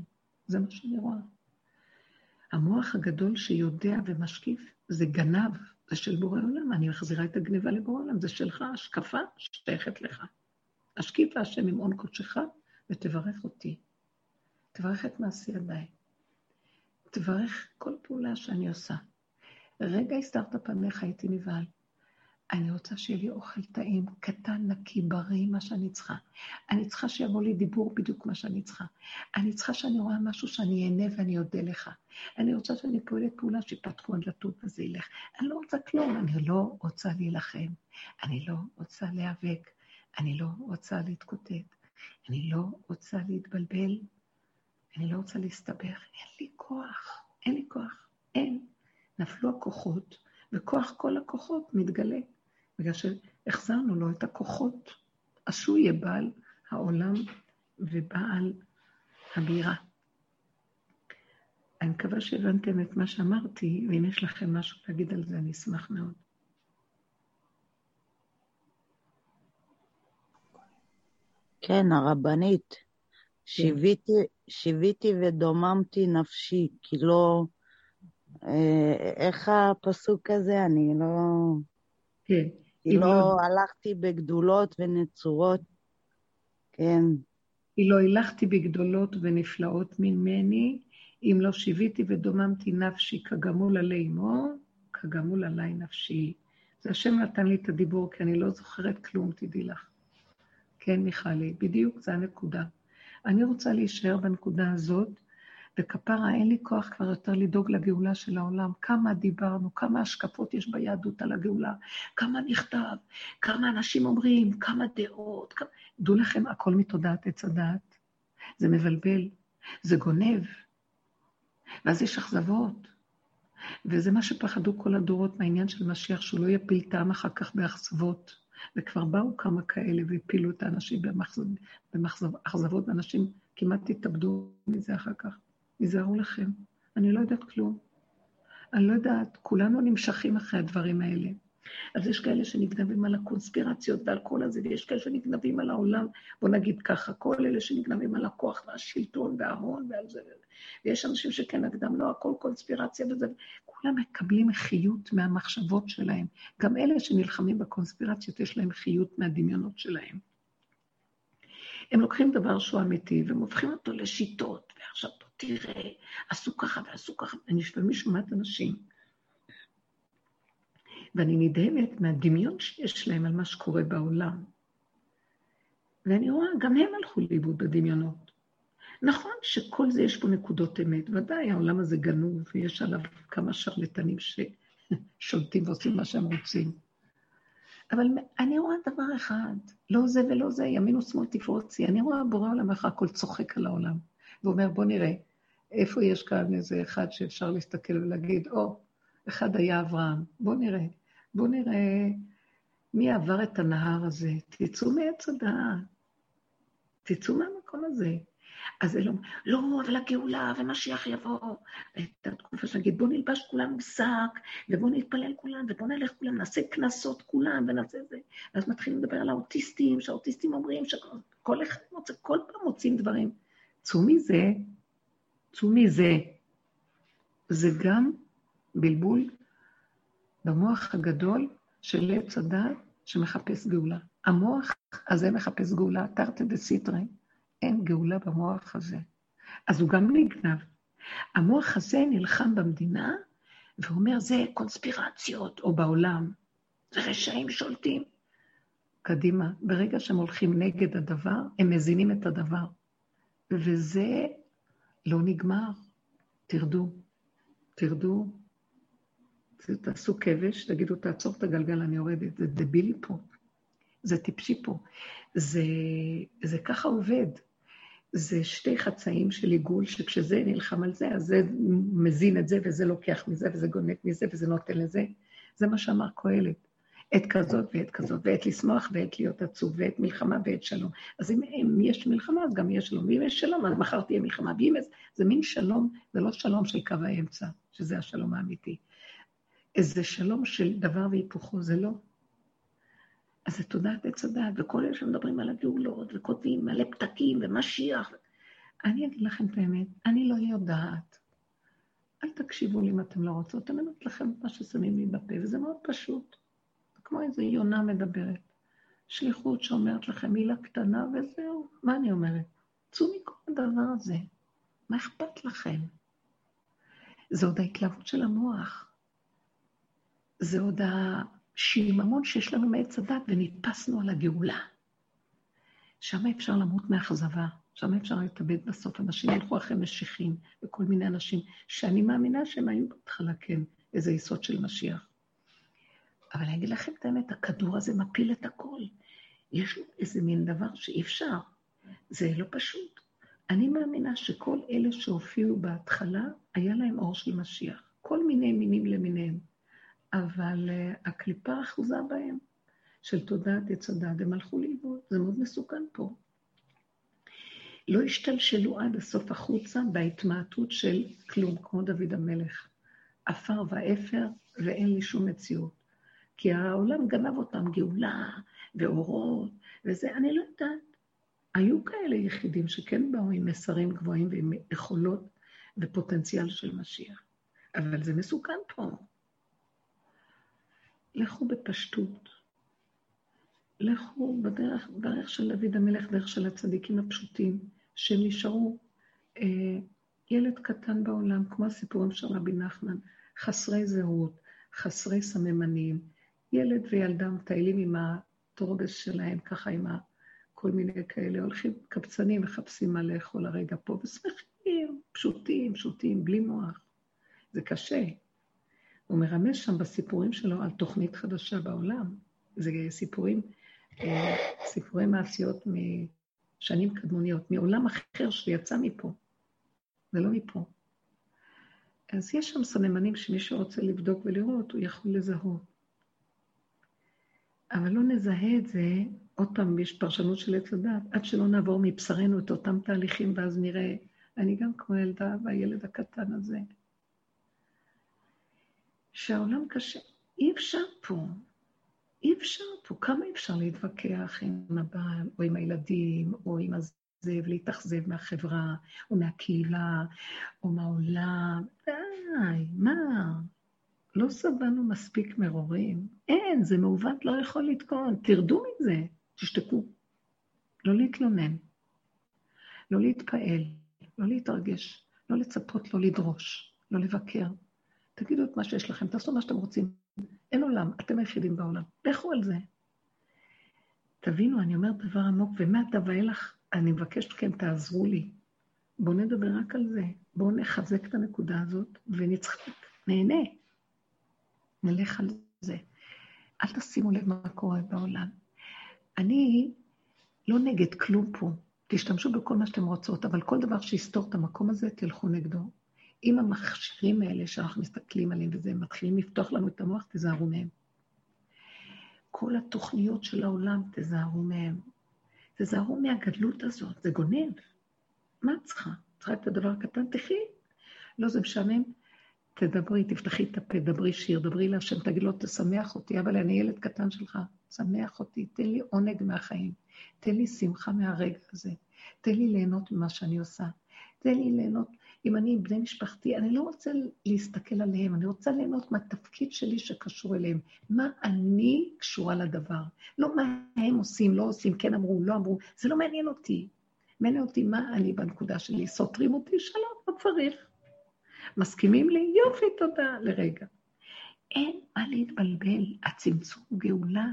A: זה מה שאני רואה. המוח הגדול שיודע ומשקיף זה גנב, זה של בורא עולם. אני מחזירה את הגניבה לבורא עולם, זה שלך, השקפה שייכת לך. השקיף השם עם עון קודשך ותברך אותי. תברך את מעשי ידיי. תברך כל פעולה שאני עושה. רגע הסתרת פניך, הייתי נבהל. אני רוצה שיהיה לי אוכל טעים, קטן, נקי, בריא, מה שאני צריכה. אני צריכה שיבוא לי דיבור בדיוק מה שאני צריכה. אני צריכה שאני רואה משהו שאני אהנה ואני אודה לך. אני רוצה שאני פועלת פעולה שיפתחו הדלתות וזה ילך. אני לא רוצה כלום, אני לא רוצה להילחם. אני לא רוצה להיאבק. אני לא רוצה להתקוטט. אני לא רוצה להתבלבל. אני לא רוצה להסתבך. אין לי כוח. אין לי כוח. אין. נפלו הכוחות, וכוח כל הכוחות מתגלה. בגלל שהחזרנו לו את הכוחות, אז שהוא יהיה בעל העולם ובעל הבירה. אני מקווה שהבנתם את מה שאמרתי, ואם יש לכם משהו להגיד על זה, אני אשמח מאוד.
C: כן, הרבנית, שיוויתי, שיוויתי ודוממתי נפשי, כי לא... אה, איך הפסוק הזה? אני לא...
A: כן.
C: כי לא, לא הלכתי בגדולות ונצורות, כן.
A: כי לא הלכתי בגדולות ונפלאות ממני, אם לא שיוויתי ודוממתי נפשי כגמול עלי אמו, כגמול עלי נפשי. זה השם נתן לי את הדיבור, כי אני לא זוכרת כלום, תדעי לך. כן, מיכלי, בדיוק זה הנקודה. אני רוצה להישאר בנקודה הזאת, וכפרה, אין לי כוח כבר יותר לדאוג לגאולה של העולם. כמה דיברנו, כמה השקפות יש ביהדות על הגאולה, כמה נכתב, כמה אנשים אומרים, כמה דעות. כמה... דעו לכם, הכל מתודעת עץ הדעת. זה מבלבל, זה גונב, ואז יש אכזבות. וזה מה שפחדו כל הדורות מהעניין של משיח, שהוא לא יפיל טעם אחר כך באכזבות. וכבר באו כמה כאלה והפילו את האנשים באכזבות, ואנשים כמעט התאבדו מזה אחר כך. היזהרו לכם, אני לא יודעת כלום. אני לא יודעת, כולנו נמשכים אחרי הדברים האלה. אז יש כאלה שנגנבים על הקונספירציות ועל כל הזה, ויש כאלה שנגנבים על העולם, בוא נגיד ככה, כל אלה שנגנבים על הכוח והשלטון וההון ועל זה, ויש אנשים שכן נגדם, לא הכל קונספירציה וזה, כולם מקבלים חיות מהמחשבות שלהם. גם אלה שנלחמים בקונספירציות, יש להם חיות מהדמיונות שלהם. הם לוקחים דבר שהוא אמיתי, והם הופכים אותו לשיטות, ועכשיו תראה, עשו ככה ועשו ככה, אני לפעמים שומעת אנשים, ואני נדהמת מהדמיון שיש להם על מה שקורה בעולם. ואני רואה, גם הם הלכו לאיבוד בדמיונות. נכון שכל זה יש פה נקודות אמת, ודאי העולם הזה גנוב, ויש עליו כמה שרלטנים ששולטים ועושים מה שהם רוצים. אבל אני רואה דבר אחד, לא זה ולא זה, ימין ושמאל תפרוצי. אני רואה בורא עולם איך הכל צוחק על העולם, ואומר, בוא נראה, איפה יש כאן איזה אחד שאפשר להסתכל ולהגיד, או, oh, אחד היה אברהם, בואו נראה, בואו נראה מי עבר את הנהר הזה, תצאו מעץ הדעת, תצאו מהמקום הזה. אז זה לא, אבל הגאולה ומשיח יבוא. הייתה תקופה שנגיד, בואו נלבש כולנו שק, ובואו נתפלל כולם, ובואו נלך כולם, נעשה קנסות כולם, ונעשה זה. ואז מתחילים לדבר על האוטיסטים, שהאוטיסטים אומרים שכל אחד מוצא, כל פעם מוצאים דברים. צאו מזה, צאו מזה. זה גם בלבול במוח הגדול של עץ הדעת שמחפש גאולה. המוח הזה מחפש גאולה, תרתי דסיטרי. אין גאולה במוח הזה. אז הוא גם נגנב. המוח הזה נלחם במדינה ואומר, זה קונספירציות, או בעולם, זה רשעים שולטים. קדימה, ברגע שהם הולכים נגד הדבר, הם מזינים את הדבר. וזה לא נגמר. תרדו, תרדו, תעשו כבש, תגידו, תעצור את הגלגל, אני יורדת. זה דבילי פה, זה טיפשי פה. זה, זה ככה עובד. זה שתי חצאים של עיגול, שכשזה נלחם על זה, אז זה מזין את זה, וזה לוקח מזה, וזה גונק מזה, וזה נותן לזה. זה מה שאמר קהלת. עת כזאת ועת כזאת, ועת לשמוח ועת להיות עצוב, ועת מלחמה ועת שלום. אז אם, אם יש מלחמה, אז גם יש שלום. ואם יש שלום, אז מחר תהיה מלחמה. ואם זה מין שלום, זה לא שלום של קו האמצע, שזה השלום האמיתי. איזה שלום של דבר והיפוכו, זה לא. אז זה תודעת עץ הדעת, וכל אלה שמדברים על הגאולות, וכותבים מלא פתקים ומשיח. אני אגיד לכם את האמת, אני לא יודעת. אל תקשיבו לי אם אתם לא רוצות, אני אומרת לכם מה ששמים לי בפה, וזה מאוד פשוט. כמו איזו יונה מדברת. שליחות שאומרת לכם מילה קטנה וזהו. מה אני אומרת? צאו מכל הדבר הזה. מה אכפת לכם? זה עוד ההתלהבות של המוח. זה עוד השיממון שיש לנו מעץ הדת ונתפסנו על הגאולה. שם אפשר למות מאכזבה, שם אפשר להתאבד בסוף. אנשים ילכו אחרי משיחים וכל מיני אנשים שאני מאמינה שהם היו בהתחלה כן איזה יסוד של משיח. אבל אני אגיד לכם את האמת, הכדור הזה מפיל את הכל. יש לו איזה מין דבר שאי אפשר. זה לא פשוט. אני מאמינה שכל אלה שהופיעו בהתחלה, היה להם אור של משיח. כל מיני מינים למיניהם. אבל uh, הקליפה אחוזה בהם, של תודעת עץ הדת, הם הלכו לאיבוד. זה מאוד מסוכן פה. לא השתלשלו עד הסוף החוצה בהתמעטות של כלום, כמו דוד המלך. עפר ואפר, ואין לי שום מציאות. כי העולם גנב אותם גאולה ואורות וזה, אני לא יודעת. היו כאלה יחידים שכן באו עם מסרים גבוהים ועם יכולות ופוטנציאל של משיח, אבל זה מסוכן פה. לכו בפשטות. לכו בדרך, בדרך של דוד המלך, דרך של הצדיקים הפשוטים, שהם נשארו אה, ילד קטן בעולם, כמו הסיפורים של רבי נחמן, חסרי זהות, חסרי סממנים, ילד וילדה מטיילים עם הטרוגס שלהם, ככה עם כל מיני כאלה, הולכים קבצנים, מחפשים מה לאכול הרגע פה, ושמחים, פשוטים, פשוטים, בלי מוח. זה קשה. הוא מרמז שם בסיפורים שלו על תוכנית חדשה בעולם. זה סיפורים, אה, סיפורי מעשיות משנים קדמוניות, מעולם אחר שיצא מפה. זה לא מפה. אז יש שם סממנים שמי שרוצה לבדוק ולראות, הוא יכול לזהות. אבל לא נזהה את זה, עוד פעם, יש פרשנות של עץ הדת, עד שלא נעבור מבשרנו את אותם תהליכים, ואז נראה, אני גם כמו ילדה והילד הקטן הזה, שהעולם קשה. אי אפשר פה, אי אפשר פה. כמה אפשר להתווכח עם הבעל, או עם הילדים, או עם הזה, ולהתאכזב מהחברה, או מהקהילה, או מהעולם? די, מה? לא סבלנו מספיק מרורים. אין, זה מעוות, לא יכול לתקון. תרדו מזה, תשתקו. לא להתלונן, לא להתפעל, לא להתרגש, לא לצפות, לא לדרוש, לא לבקר. תגידו את מה שיש לכם, תעשו מה שאתם רוצים. אין עולם, אתם היחידים בעולם. לכו על זה. תבינו, אני אומרת דבר עמוק, ומעתה ואילך, אני מבקשת מכם, תעזרו לי. בואו נדבר רק על זה. בואו נחזק את הנקודה הזאת ונצחק, נהנה. נלך על זה. אל תשימו לב מה קורה בעולם. אני לא נגד כלום פה. תשתמשו בכל מה שאתם רוצות, אבל כל דבר שיסתור את המקום הזה, תלכו נגדו. אם המכשירים האלה שאנחנו מסתכלים עליהם וזה, מתחילים לפתוח לנו את המוח, תזהרו מהם. כל התוכניות של העולם, תזהרו מהם. תזהרו מהגדלות הזאת, זה גונב. מה את צריכה? צריכה את הדבר הקטן? תחי. לא, זה משעמם. תדברי, תפתחי את הפה, דברי שיר, דברי להשם, תגיד לו, תשמח אותי, אבל אני ילד קטן שלך, שמח אותי, תן לי עונג מהחיים, תן לי שמחה מהרגע הזה, תן לי ליהנות ממה שאני עושה, תן לי ליהנות, אם אני עם בני משפחתי, אני לא רוצה להסתכל עליהם, אני רוצה ליהנות מהתפקיד שלי שקשור אליהם. מה אני קשורה לדבר? לא מה הם עושים, לא עושים, כן אמרו, לא אמרו, זה לא מעניין אותי. מעניין אותי מה אני בנקודה שלי. סותרים אותי? שלום, לא צריך. מסכימים לי? יופי, תודה, לרגע. אין מה להתבלבל, הצמצום גאולה.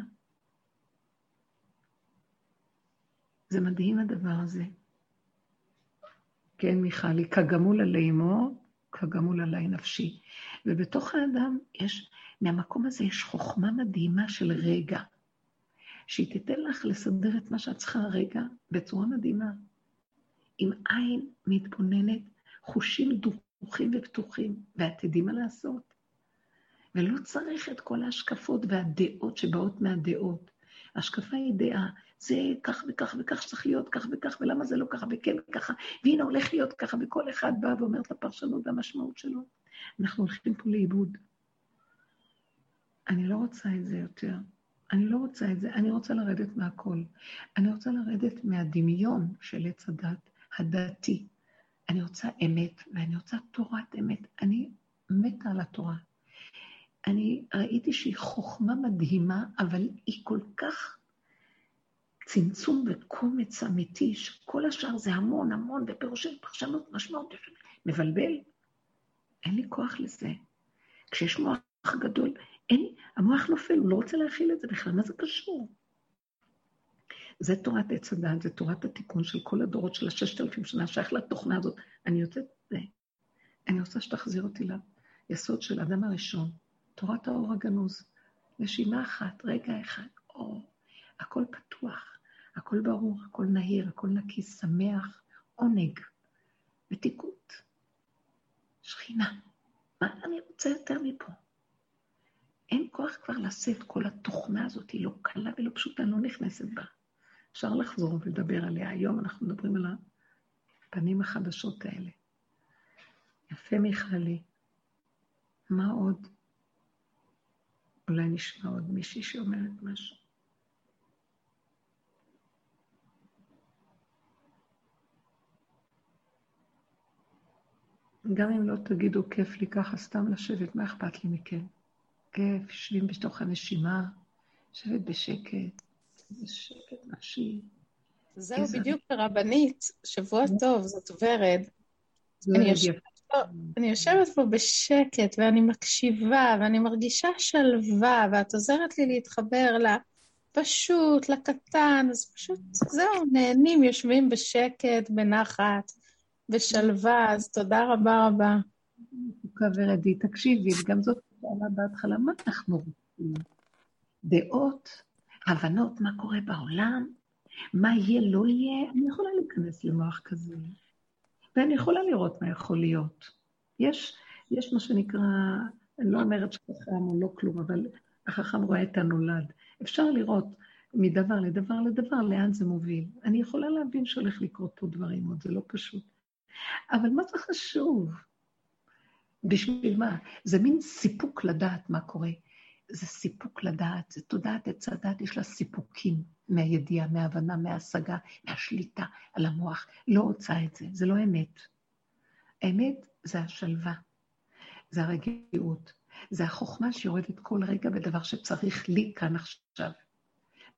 A: זה מדהים הדבר הזה. כן, מיכלי, כגמול עלי אמו, כגמול עלי נפשי. ובתוך האדם יש, מהמקום הזה יש חוכמה מדהימה של רגע, שהיא תיתן לך לסדר את מה שאת צריכה רגע בצורה מדהימה. עם עין מתבוננת, חושים דרוכים ופתוחים, ואת מה לעשות. ולא צריך את כל ההשקפות והדעות שבאות מהדעות. השקפה היא דעה, זה כך וכך וכך שצריך להיות כך וכך, ולמה זה לא ככה וכן ככה, והנה הולך להיות ככה, וכל אחד בא ואומר את הפרשנות והמשמעות שלו. אנחנו הולכים פה לאיבוד. אני לא רוצה את זה יותר. אני לא רוצה את זה, אני רוצה לרדת מהכל. אני רוצה לרדת מהדמיון של עץ הדת, הדתי. אני רוצה אמת, ואני רוצה תורת אמת. אני מתה על התורה. אני ראיתי שהיא חוכמה מדהימה, אבל היא כל כך צמצום וקומץ אמיתי, שכל השאר זה המון המון, ופירושים, פרשנות, משמעות, מבלבל. אין לי כוח לזה. כשיש מוח גדול, אין, המוח נופל, הוא לא רוצה להכיל את זה בכלל, מה זה קשור? זה תורת עץ הדת, זה תורת התיקון של כל הדורות של הששת אלפים שנה, שייך לתוכנה הזאת. אני יוצאת. אני רוצה שתחזיר אותי ליסוד של האדם הראשון, תורת האור הגנוז. נשימה אחת, רגע אחד, אור, הכל פתוח. הכל ברור, הכל נהיר, הכל נקי, שמח, עונג, מתיקות, שכינה. מה אני רוצה יותר מפה? אין כוח כבר לשאת כל התוכנה הזאת, היא לא קלה ולא פשוטה, לא נכנסת בה. אפשר לחזור ולדבר עליה. היום אנחנו מדברים על הפנים החדשות האלה. יפה, מיכלי. מה עוד? אולי נשמע עוד מישהי שאומרת משהו. גם אם לא תגידו כיף לי ככה סתם לשבת, מה אכפת לי מכם? כיף, יושבים בתוך הנשימה, יושבת בשקט, בשקט.
D: זהו בדיוק הרבנית, שבוע טוב, זאת ורד. אני יושבת, פה, אני יושבת פה בשקט ואני מקשיבה ואני מרגישה שלווה ואת עוזרת לי להתחבר לפשוט, לקטן, אז פשוט זהו, נהנים, יושבים בשקט, בנחת. בשלווה, אז תודה רבה רבה.
A: מתוקה ורדי, תקשיבי, וגם זאת שאלה בהתחלה, מה אנחנו רוצים? דעות, הבנות, מה קורה בעולם, מה יהיה, לא יהיה, אני יכולה להיכנס למוח כזה, ואני יכולה לראות מה יכול להיות. יש, יש מה שנקרא, אני לא אומרת שחכם או לא כלום, אבל החכם רואה את הנולד. אפשר לראות מדבר לדבר לדבר לאן זה מוביל. אני יכולה להבין שהולך לקרות פה דברים עוד, זה לא פשוט. אבל מה זה חשוב? בשביל מה? זה מין סיפוק לדעת מה קורה. זה סיפוק לדעת, זה תודעת עץ הדת, יש לה סיפוקים מהידיעה, מההבנה, מההשגה, מהשליטה על המוח. לא רוצה את זה, זה לא אמת. האמת זה השלווה, זה הרגיעות, זה החוכמה שיורדת כל רגע בדבר שצריך לי כאן עכשיו.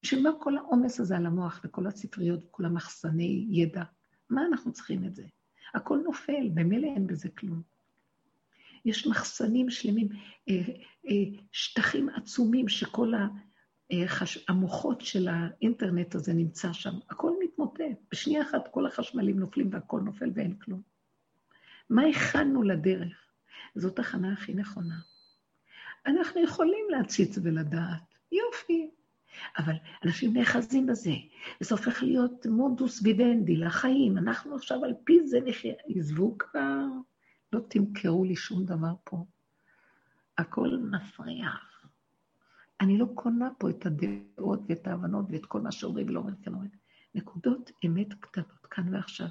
A: בשביל מה כל העומס הזה על המוח וכל הספריות וכל המחסני ידע? מה אנחנו צריכים את זה? הכל נופל, במילא אין בזה כלום. יש מחסנים שלמים, אה, אה, שטחים עצומים שכל המוחות של האינטרנט הזה נמצא שם. הכל מתמוטט. בשנייה אחת כל החשמלים נופלים והכל נופל ואין כלום. מה הכנו לדרך? זאת הכנה הכי נכונה. אנחנו יכולים להציץ ולדעת, יופי, אבל אנשים נאחזים בזה, וזה הופך להיות מודוס וידנדי לחיים, אנחנו עכשיו על פי זה נחיה. עזבו כבר, לא תמכרו לי שום דבר פה. הכל מפריח. אני לא קונה פה את הדעות ואת ההבנות ואת כל מה שאומרים ולא אומרים אומרים. נקודות אמת קטנות, כאן ועכשיו.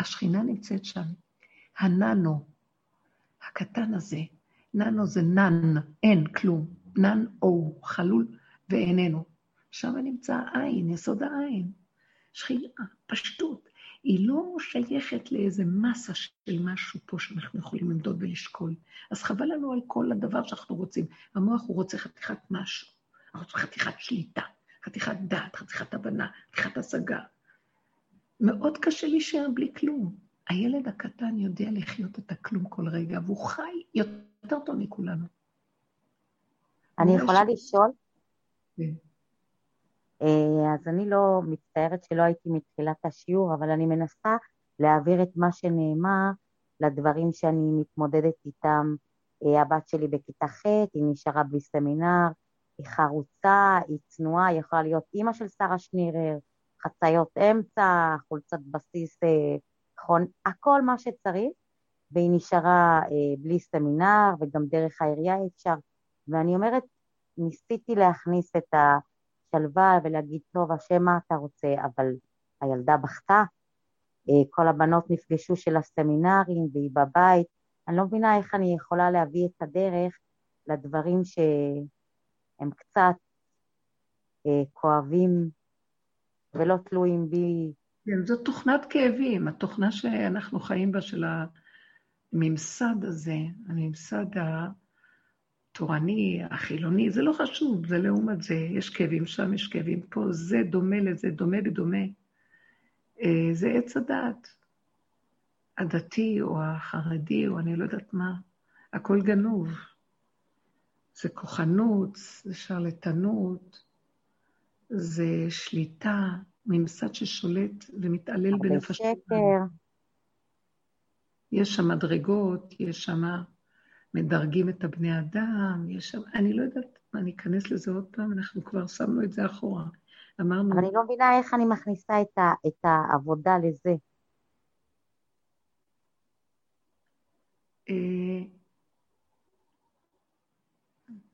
A: השכינה נמצאת שם. הננו, הקטן הזה, ננו זה נן, אין כלום. נן או, חלול ואיננו. שם נמצא העין, יסוד העין. שכינה, פשטות. היא לא שייכת לאיזה מסה של משהו פה שאנחנו יכולים למדוד ולשקול. אז חבל לנו על כל הדבר שאנחנו רוצים. המוח הוא רוצה חתיכת משהו, חתיכת שליטה, חתיכת דעת, חתיכת הבנה, חתיכת השגה. מאוד קשה להישאר בלי כלום. הילד הקטן יודע לחיות את הכלום כל רגע, והוא חי יותר טוב מכולנו.
E: אני יכולה לשאול? כן. אה, אז אני לא מצטערת שלא הייתי מתחילת השיעור, אבל אני מנסה להעביר את מה שנאמר לדברים שאני מתמודדת איתם. אה, הבת שלי בכיתה ח', היא נשארה בלי סמינר, היא חרוצה, היא צנועה, היא יכולה להיות אימא של שרה שנירר, חציות אמצע, חולצת בסיס, אה, הכל מה שצריך, והיא נשארה בלי סמינר, וגם דרך העירייה אפשר. ואני אומרת, ניסיתי להכניס את ה... שלווה ולהגיד, טוב, השם, מה אתה רוצה? אבל הילדה בכתה, אה, כל הבנות נפגשו של הסמינרים והיא בבית. אני לא מבינה איך אני יכולה להביא את הדרך לדברים שהם קצת אה, כואבים ולא תלויים בי.
A: כן, זו תוכנת כאבים, התוכנה שאנחנו חיים בה של הממסד הזה, הממסד ה... התורני, החילוני, זה לא חשוב, זה לעומת זה, יש כאבים שם, יש כאבים פה, זה דומה לזה, דומה בדומה. אה, זה עץ הדעת. הדתי או החרדי או אני לא יודעת מה, הכל גנוב. זה כוחנות, זה שרלטנות, זה שליטה, ממסד ששולט ומתעלל בנפש. יש שם מדרגות, יש שם... מדרגים את הבני אדם, יש שם, אני לא יודעת אני אכנס לזה עוד פעם, אנחנו כבר שמנו את זה אחורה. אמרנו...
E: אבל אני לא מבינה איך אני מכניסה את, ה, את העבודה לזה.
A: אה,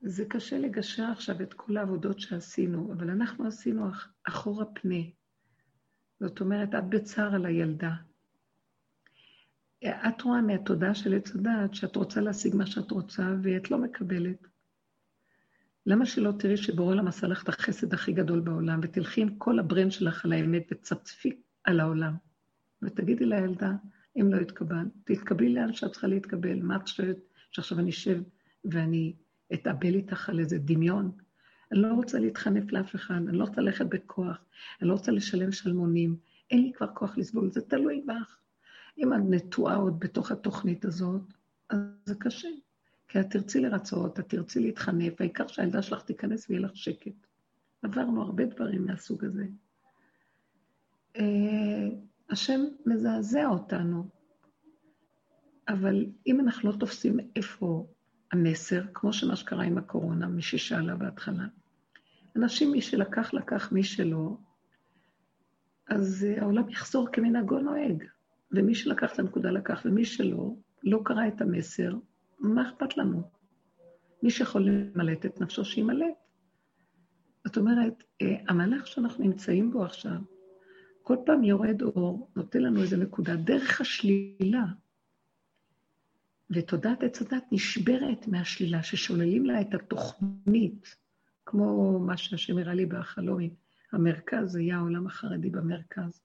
A: זה קשה לגשר עכשיו את כל העבודות שעשינו, אבל אנחנו עשינו אחורה פנה. זאת אומרת, את בצער על הילדה. את רואה מהתודעה של עץ הדעת שאת רוצה להשיג מה שאת רוצה ואת לא מקבלת. למה שלא תראי שבורא עולם עשה לך את החסד הכי גדול בעולם, ותלכי עם כל הברן שלך על האמת וצפצפי על העולם, ותגידי לילדה, אם לא התקבל, תתקבלי לאן שאת צריכה להתקבל. מה את חושבת שעכשיו אני אשב ואני אתאבל איתך על איזה דמיון? אני לא רוצה להתחנף לאף אחד, אני לא רוצה ללכת בכוח, אני לא רוצה לשלם שלמונים, אין לי כבר כוח לסבול, זה תלוי בך. אם את נטועה עוד בתוך התוכנית הזאת, אז זה קשה. כי את תרצי לרצות, את תרצי להתחנף, העיקר שהילדה שלך תיכנס ויהיה לך שקט. עברנו הרבה דברים מהסוג הזה. אה, השם מזעזע אותנו, אבל אם אנחנו לא תופסים איפה המסר, כמו שמה שקרה עם הקורונה, מי ששאלה בהתחלה, אנשים, מי שלקח, לקח, מי שלא, אז העולם יחזור כמנהגו נוהג. ומי שלקח את הנקודה לקח, ומי שלא, לא קרא את המסר, מה אכפת לנו? מי שיכול למלט את נפשו, שימלט. זאת אומרת, אה, המהלך שאנחנו נמצאים בו עכשיו, כל פעם יורד אור, נותן לנו איזו נקודה, דרך השלילה. ותודעת עץ הדת נשברת מהשלילה, ששוללים לה את התוכנית, כמו מה שהשם הראה לי בחלומים. המרכז היה העולם החרדי במרכז.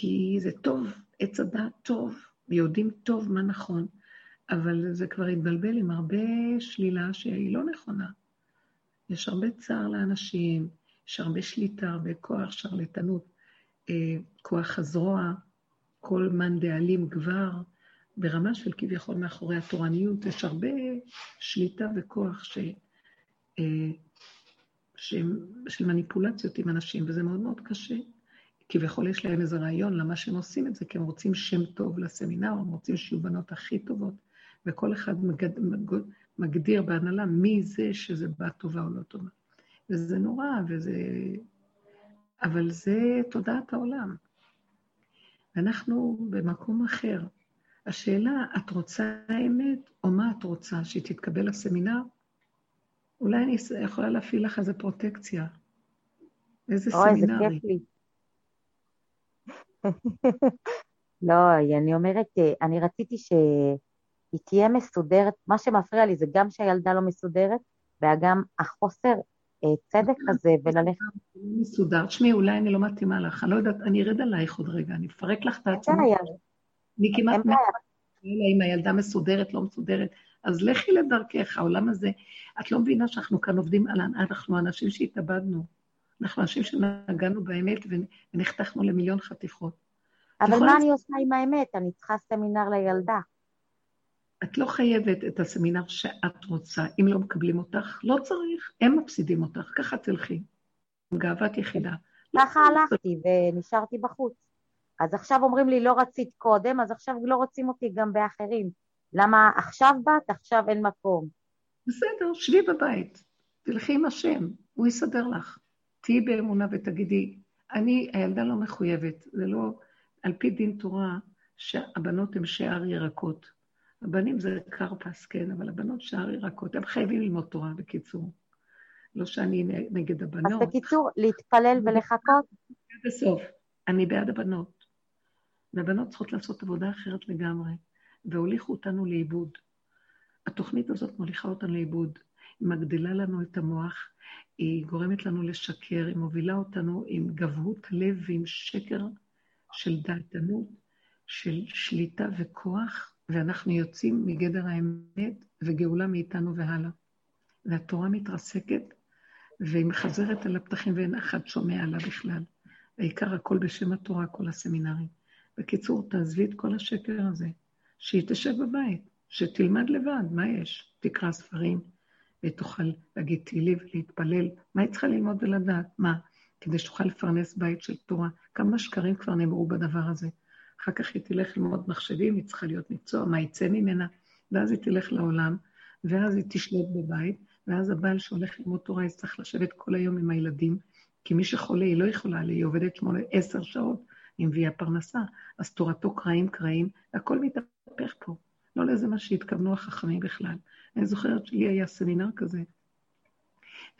A: כי זה טוב, עץ הדעת טוב, ויודעים טוב מה נכון, אבל זה כבר התבלבל עם הרבה שלילה שהיא לא נכונה. יש הרבה צער לאנשים, יש הרבה שליטה, הרבה כוח, שרלטנות, אה, כוח הזרוע, כל מאן דאלים כבר, ברמה של כביכול מאחורי התורניות, יש הרבה שליטה וכוח ש, אה, של מניפולציות עם אנשים, וזה מאוד מאוד קשה. כביכול יש להם איזה רעיון למה שהם עושים את זה, כי הם רוצים שם טוב לסמינר, הם רוצים שיהיו בנות הכי טובות, וכל אחד מגד, מגד, מגדיר בהנהלה מי זה שזה בת טובה או לא טובה. וזה נורא, וזה... אבל זה תודעת העולם. אנחנו במקום אחר. השאלה, את רוצה אמת, או מה את רוצה, שהיא תתקבל לסמינר? אולי אני יכולה להפעיל לך איזה פרוטקציה. איזה סמינרי.
E: אוי, זה כיף לי. *laughs* לא, אני אומרת, אה, אני רציתי שהיא תהיה מסודרת. מה שמפריע לי זה גם שהילדה לא מסודרת, וגם החוסר אה, צדק הזה, וללכת...
A: מסודר. תשמעי, אולי אני לא מתאימה לך, אני לא יודעת, אני ארד עלייך עוד רגע, אני אפרק לך את העצמות. אני כמעט מתה אם הילדה מסודרת, לא מסודרת. אז לכי לדרכך, העולם הזה. את לא מבינה שאנחנו כאן עובדים על... אנחנו אנשים שהתאבדנו. אנחנו אנשים שנגענו באמת ונחתכנו למיליון חתיכות.
E: אבל מה אני עושה עם האמת? אני צריכה סמינר לילדה.
A: את לא חייבת את הסמינר שאת רוצה. אם לא מקבלים אותך, לא צריך, הם מפסידים אותך, ככה תלכי. גאוות יחידה.
E: ככה הלכתי ונשארתי בחוץ. אז עכשיו אומרים לי, לא רצית קודם, אז עכשיו לא רוצים אותי גם באחרים. למה עכשיו באת, עכשיו אין מקום.
A: בסדר, שבי בבית, תלכי עם השם, הוא יסדר לך. תהיי באמונה ותגידי, אני, הילדה לא מחויבת, זה לא, על פי דין תורה, שהבנות הן שאר ירקות. הבנים זה כרפס, כן, אבל הבנות שאר ירקות, הם חייבים ללמוד תורה, בקיצור. לא שאני נגד הבנות.
E: אז בקיצור, להתפלל ולחכות?
A: בסוף, אני בעד הבנות. והבנות צריכות לעשות עבודה אחרת לגמרי, והוליכו אותנו לאיבוד. התוכנית הזאת מוליכה אותנו לאיבוד. מגדילה לנו את המוח, היא גורמת לנו לשקר, היא מובילה אותנו עם גבהות לב ועם שקר של דעתנות, של שליטה וכוח, ואנחנו יוצאים מגדר האמת וגאולה מאיתנו והלאה. והתורה מתרסקת, והיא מחזרת על הפתחים ואין אחד שומע עליה בכלל. העיקר הכל בשם התורה, כל הסמינרים. בקיצור, תעזבי את כל השקר הזה, שהיא תשב בבית, שתלמד לבד, מה יש? תקרא ספרים, ותוכל להגיד תהילים ולהתפלל. מה היא צריכה ללמוד ולדעת? מה? כדי שתוכל לפרנס בית של תורה. כמה שקרים כבר נאמרו בדבר הזה. אחר כך היא תלך ללמוד מחשבים, היא צריכה להיות מקצוע, מה יצא ממנה? ואז היא תלך לעולם, ואז היא תשלוט בבית, ואז הבעל שהולך ללמוד תורה יצטרך לשבת כל היום עם הילדים, כי מי שחולה היא לא יכולה, היא עובדת שמונה, עשר שעות, היא מביאה פרנסה, אז תורתו קרעים קרעים, והכל מתהפך פה. לא לזה מה שהתכוונו החכמים בכלל. אני זוכרת שלי היה סמינר כזה,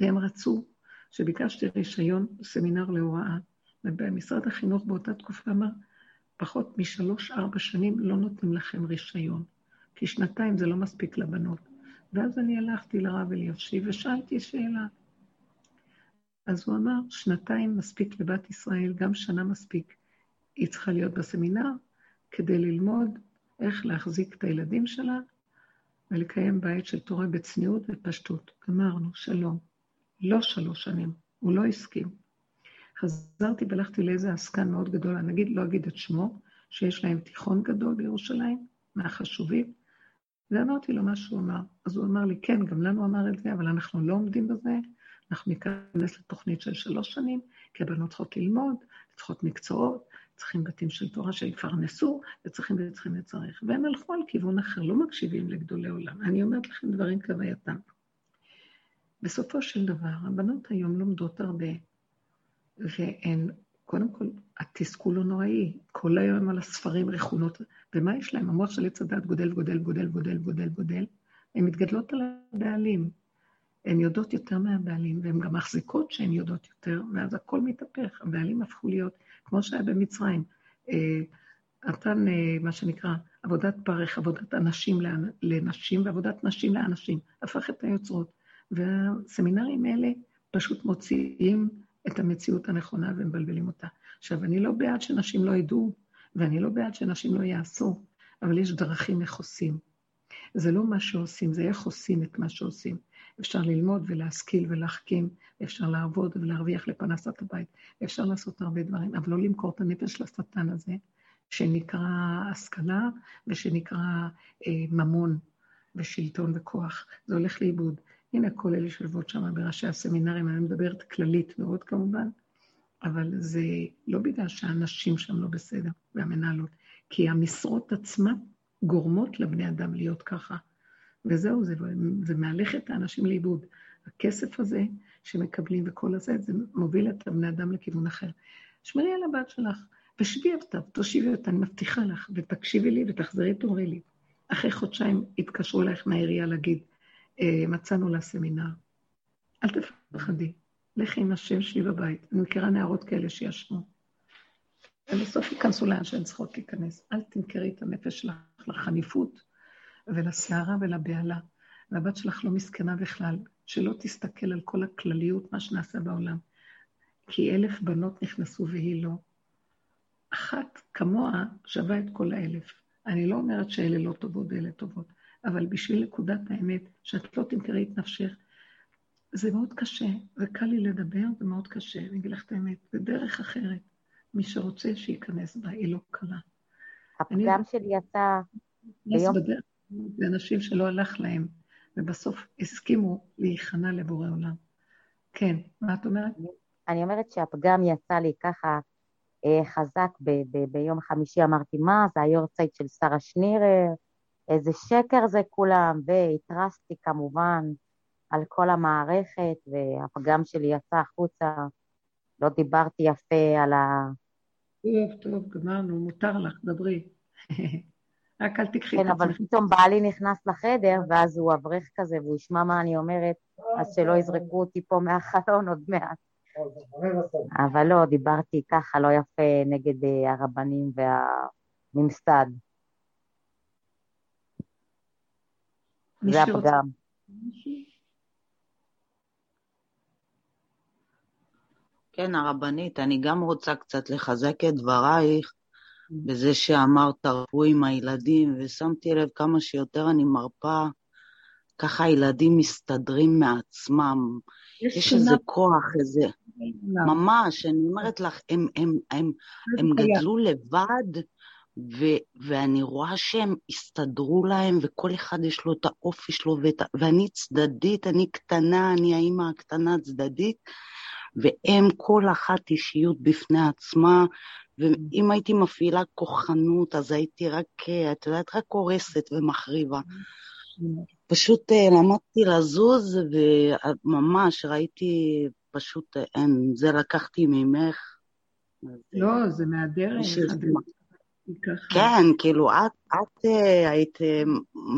A: והם רצו שביקשתי רישיון סמינר להוראה, ובמשרד החינוך באותה תקופה אמר, פחות משלוש-ארבע שנים לא נותנים לכם רישיון, כי שנתיים זה לא מספיק לבנות. ואז אני הלכתי לרב אלישיב ושאלתי שאלה. אז הוא אמר, שנתיים מספיק לבת ישראל, גם שנה מספיק. היא צריכה להיות בסמינר כדי ללמוד איך להחזיק את הילדים שלה ולקיים בית של תורה בצניעות ופשטות. אמרנו, שלום. לא שלוש שנים, הוא לא הסכים. חזרתי והלכתי לאיזה עסקן מאוד גדול, אני אגיד, לא אגיד את שמו, שיש להם תיכון גדול בירושלים, מהחשובים, ואמרתי לו מה שהוא אמר. אז הוא אמר לי, כן, גם לנו אמר את זה, אבל אנחנו לא עומדים בזה, אנחנו ניכנס לתוכנית של שלוש שנים, כי הבנות צריכות ללמוד, צריכות מקצועות, צריכים בתים של תורה שיפרנסו, וצריכים וצריכים וצריך. והם הלכו על כיוון אחר, לא מקשיבים לגדולי עולם. אני אומרת לכם דברים כהווייתם. בסופו של דבר, הבנות היום לומדות הרבה, והן, קודם כל, התסכול הוא נוראי. כל היום על הספרים רכונות, ומה יש להם? המוח של עץ הדת גודל, גודל, גודל, גודל, גודל, גודל. הן מתגדלות על הבעלים. הן יודעות יותר מהבעלים, והן גם מחזיקות שהן יודעות יותר, ואז הכל מתהפך. הבעלים הפכו להיות, כמו שהיה במצרים, אה, נתן אה, מה שנקרא עבודת פרך, עבודת אנשים לנשים ועבודת נשים לאנשים, הפך את היוצרות. והסמינרים האלה פשוט מוציאים את המציאות הנכונה ומבלבלים אותה. עכשיו, אני לא בעד שנשים לא ידעו, ואני לא בעד שנשים לא יעשו, אבל יש דרכים איך עושים. זה לא מה שעושים, זה איך עושים את מה שעושים. אפשר ללמוד ולהשכיל ולהחכים, אפשר לעבוד ולהרוויח לפרנסת הבית, אפשר לעשות הרבה דברים, אבל לא למכור את הנפש לשטן הזה, שנקרא השכלה ושנקרא אה, ממון ושלטון וכוח. זה הולך לאיבוד. הנה כל אלה שיושבות שם בראשי הסמינרים, אני מדברת כללית מאוד כמובן, אבל זה לא בגלל שהאנשים שם לא בסדר, והמנהלות, כי המשרות עצמן גורמות לבני אדם להיות ככה. וזהו, זה, זה מהלך את האנשים לאיבוד. הכסף הזה שמקבלים וכל הזה, זה מוביל את הבני אדם לכיוון אחר. שמרי על הבת שלך, ושבי אותה, תושיבי אותה, אני מבטיחה לך, ותקשיבי לי ותחזרי תאמרי לי. אחרי חודשיים יתקשרו אלייך מהעירייה להגיד, אה, מצאנו לה סמינר. אל תפחדי, לכי עם השם שלי בבית. אני מכירה נערות כאלה שישבו. ובסוף ייכנסו לאן שהן צריכות להיכנס. אל תמכרי את הנפש שלך לחניפות ולסערה ולבהלה. והבת שלך לא מסכנה בכלל, שלא תסתכל על כל הכלליות, מה שנעשה בעולם. כי אלף בנות נכנסו והיא לא. אחת כמוה שווה את כל האלף. אני לא אומרת שאלה לא טובות ואלה טובות, אבל בשביל נקודת האמת, שאת לא תמכרי את נפשך, זה מאוד קשה, זה קל לי לדבר, זה מאוד קשה, אני אגיד לך את האמת, זה דרך אחרת. מי שרוצה שייכנס בה, היא לא קלה.
E: הפגם אני... שלי יצא
A: ביום... זה אנשים שלא הלך להם, ובסוף הסכימו להיכנע לבורא עולם. כן, מה את אומרת?
E: אני אומרת שהפגם יצא לי ככה אה, חזק ב- ב- ביום חמישי, אמרתי, מה, זה היורצייט של שרה שנירר, איזה שקר זה כולם, והתרסתי כמובן על כל המערכת, והפגם שלי יצא החוצה, לא דיברתי יפה על ה...
A: טוב, טוב, גמרנו, מותר לך, דברי. *laughs* רק אל תקחי
E: את עצמך. כן, אבל פתאום בעלי נכנס לחדר, ואז הוא אברך כזה, והוא ישמע מה אני אומרת, אז שלא יזרקו אותי פה מהחלון עוד מעט. אבל לא, דיברתי ככה לא יפה נגד אה, הרבנים והממסד. זה הפגם.
C: כן, הרבנית, אני גם רוצה קצת לחזק את דברייך בזה שאמרת, רפו עם הילדים, ושמתי לב כמה שיותר אני מרפה, ככה הילדים מסתדרים מעצמם. יש, יש איזה כוח, איזה... ממש, אני אומרת לך, הם, הם, הם, הם גדלו לבד, ו, ואני רואה שהם הסתדרו להם, וכל אחד יש לו את האופי שלו, ואת, ואני צדדית, אני קטנה, אני האימא הקטנה צדדית, והם כל אחת אישיות בפני עצמה, ואם הייתי מפעילה כוחנות, אז הייתי רק, את יודעת, רק הורסת ומחריבה. פשוט אה, למדתי לזוז, וממש ראיתי, פשוט אין, זה לקחתי ממך.
A: לא, זה מהדרך.
C: כן, כאילו, את, את אה, היית אה,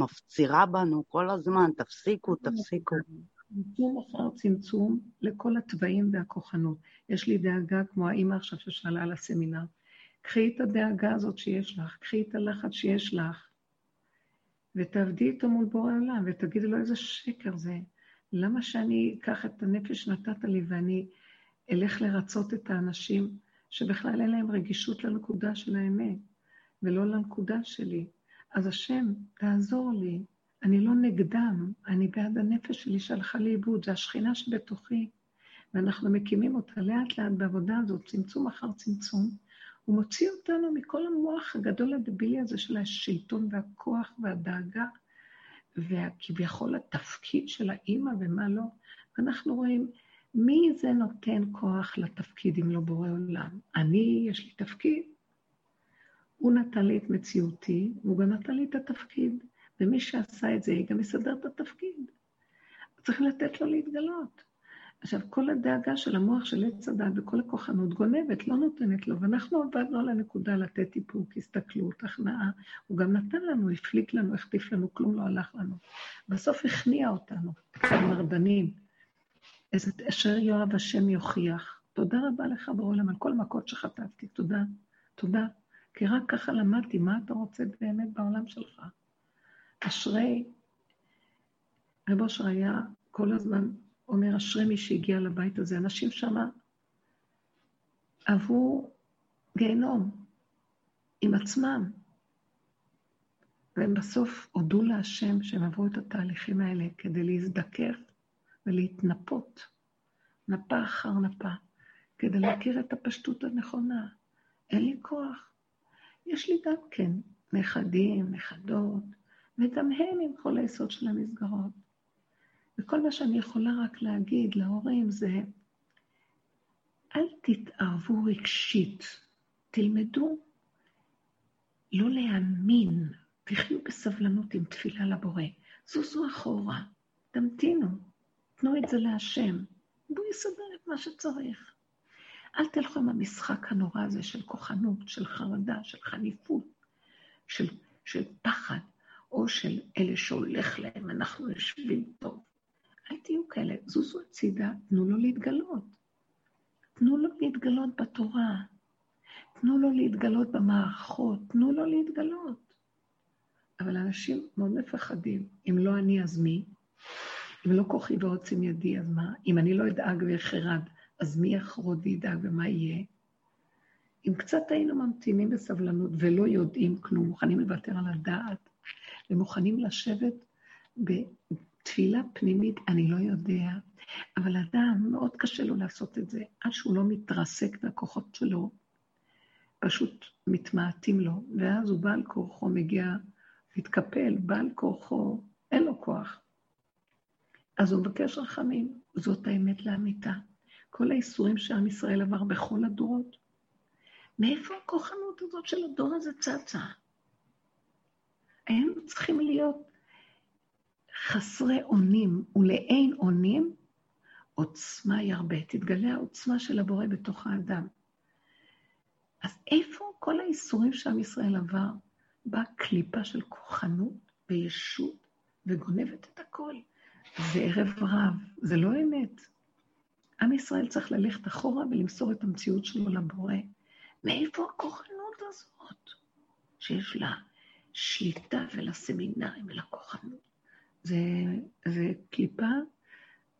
C: מפצירה בנו כל הזמן, תפסיקו, תפסיקו.
A: צמצום אחר צמצום לכל התוואים והכוחנות. יש לי דאגה כמו האימא עכשיו ששאלה על הסמינר. קחי את הדאגה הזאת שיש לך, קחי את הלחץ שיש לך, ותעבדי איתו מול בורא עולם, ותגידי לו איזה שקר זה. למה שאני אקח את הנפש שנתת לי ואני אלך לרצות את האנשים שבכלל אין להם רגישות לנקודה של האמת, ולא לנקודה שלי? אז השם, תעזור לי, אני לא נגדם, אני בעד הנפש שלי שהלכה לאיבוד, זה השכינה שבתוכי, ואנחנו מקימים אותה לאט לאט בעבודה הזאת, צמצום אחר צמצום. הוא מוציא אותנו מכל המוח הגדול הדבילי הזה של השלטון והכוח והדאגה, וכביכול התפקיד של האימא ומה לא. ואנחנו רואים מי זה נותן כוח לתפקיד אם לא בורא עולם. אני, יש לי תפקיד. הוא נתן לי את מציאותי, והוא גם נתן לי את התפקיד. ומי שעשה את זה, גם יסדר את התפקיד. צריך לתת לו להתגלות. עכשיו, כל הדאגה של המוח של עץ הדת וכל הכוחנות גונבת, לא נותנת לו, ואנחנו עבדנו על הנקודה לתת איפוק, הסתכלות, הכנעה. הוא גם נתן לנו, הפליג לנו, החטיף לנו, כלום לא הלך לנו. בסוף הכניע אותנו, אצל מרדנים. איזה אשר יואב השם יוכיח. תודה רבה לך בעולם על כל מכות שחטפתי, תודה, תודה. כי רק ככה למדתי מה אתה רוצה באמת בעולם שלך. אשרי, רב אושר היה כל הזמן אומר, אשרי מי שהגיע לבית הזה. אנשים שמה עברו גיהנום עם עצמם, והם בסוף הודו להשם שהם עברו את התהליכים האלה כדי להזדכך ולהתנפות, נפה אחר נפה, כדי להכיר את הפשטות הנכונה. אין לי כוח. יש לי גם כן נכדים, נכדות, וגם הם עם כל היסוד של המסגרות. וכל מה שאני יכולה רק להגיד להורים זה, אל תתערבו רגשית, תלמדו לא להאמין, תחיו בסבלנות עם תפילה לבורא. זוזו אחורה, תמתינו, תנו את זה להשם, והוא יסדר את מה שצריך. אל תלכו עם המשחק הנורא הזה של כוחנות, של חרדה, של חניפות, של, של פחד. או של אלה שהולך להם, אנחנו יושבים טוב. אל תהיו כאלה, זוזו הצידה, תנו לו להתגלות. תנו לו להתגלות בתורה. תנו לו להתגלות במערכות, תנו לו להתגלות. אבל אנשים מאוד מפחדים. אם לא אני, אז מי? אם לא כוחי ועוצם ידי, אז מה? אם אני לא אדאג ואחרד, אז מי יחרוד וידאג ומה יהיה? אם קצת היינו ממתינים בסבלנות ולא יודעים כלום, מוכנים לוותר על הדעת, ומוכנים לשבת בתפילה פנימית, אני לא יודע, אבל אדם, מאוד קשה לו לעשות את זה, עד שהוא לא מתרסק והכוחות שלו פשוט מתמעטים לו, ואז הוא בעל כורחו מגיע, מתקפל, בעל כורחו, אין לו כוח. אז הוא מבקש רחמים, זאת האמת לאמיתה. כל האיסורים שעם ישראל עבר בכל הדורות, מאיפה הכוחנות הזאת של הדור הזה צצה? היינו צריכים להיות חסרי אונים ולאין אונים, עוצמה ירבה. תתגלה העוצמה של הבורא בתוך האדם. אז איפה כל האיסורים שעם ישראל עבר? באה קליפה של כוחנות וישות וגונבת את הכל. זה ערב רב, זה לא אמת. עם ישראל צריך ללכת אחורה ולמסור את המציאות שלו לבורא. מאיפה הכוחנות הזאת שיש לה שליטה ולסמינרים ולכוחנות? זה, זה קליפה,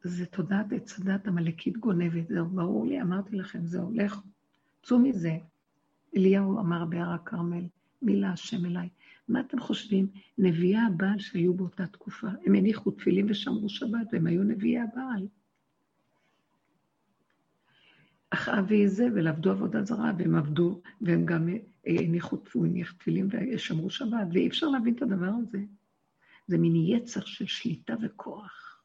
A: זה תודעת עץ הדת עמלקית גונבת, זה ברור לי, אמרתי לכם, זה הולך, צאו מזה. אליהו אמר בהר הכרמל, מילה השם אליי. מה אתם חושבים? נביאי הבעל שהיו באותה תקופה, הם הניחו תפילים ושמרו שבת, והם היו נביאי הבעל. אחאב ואיזבל עבדו עבודה זרה, והם עבדו, והם גם הניחו, הוא הניח תפילים ושמרו שבת, ואי אפשר להבין את הדבר הזה. זה מין יצר של שליטה וכוח.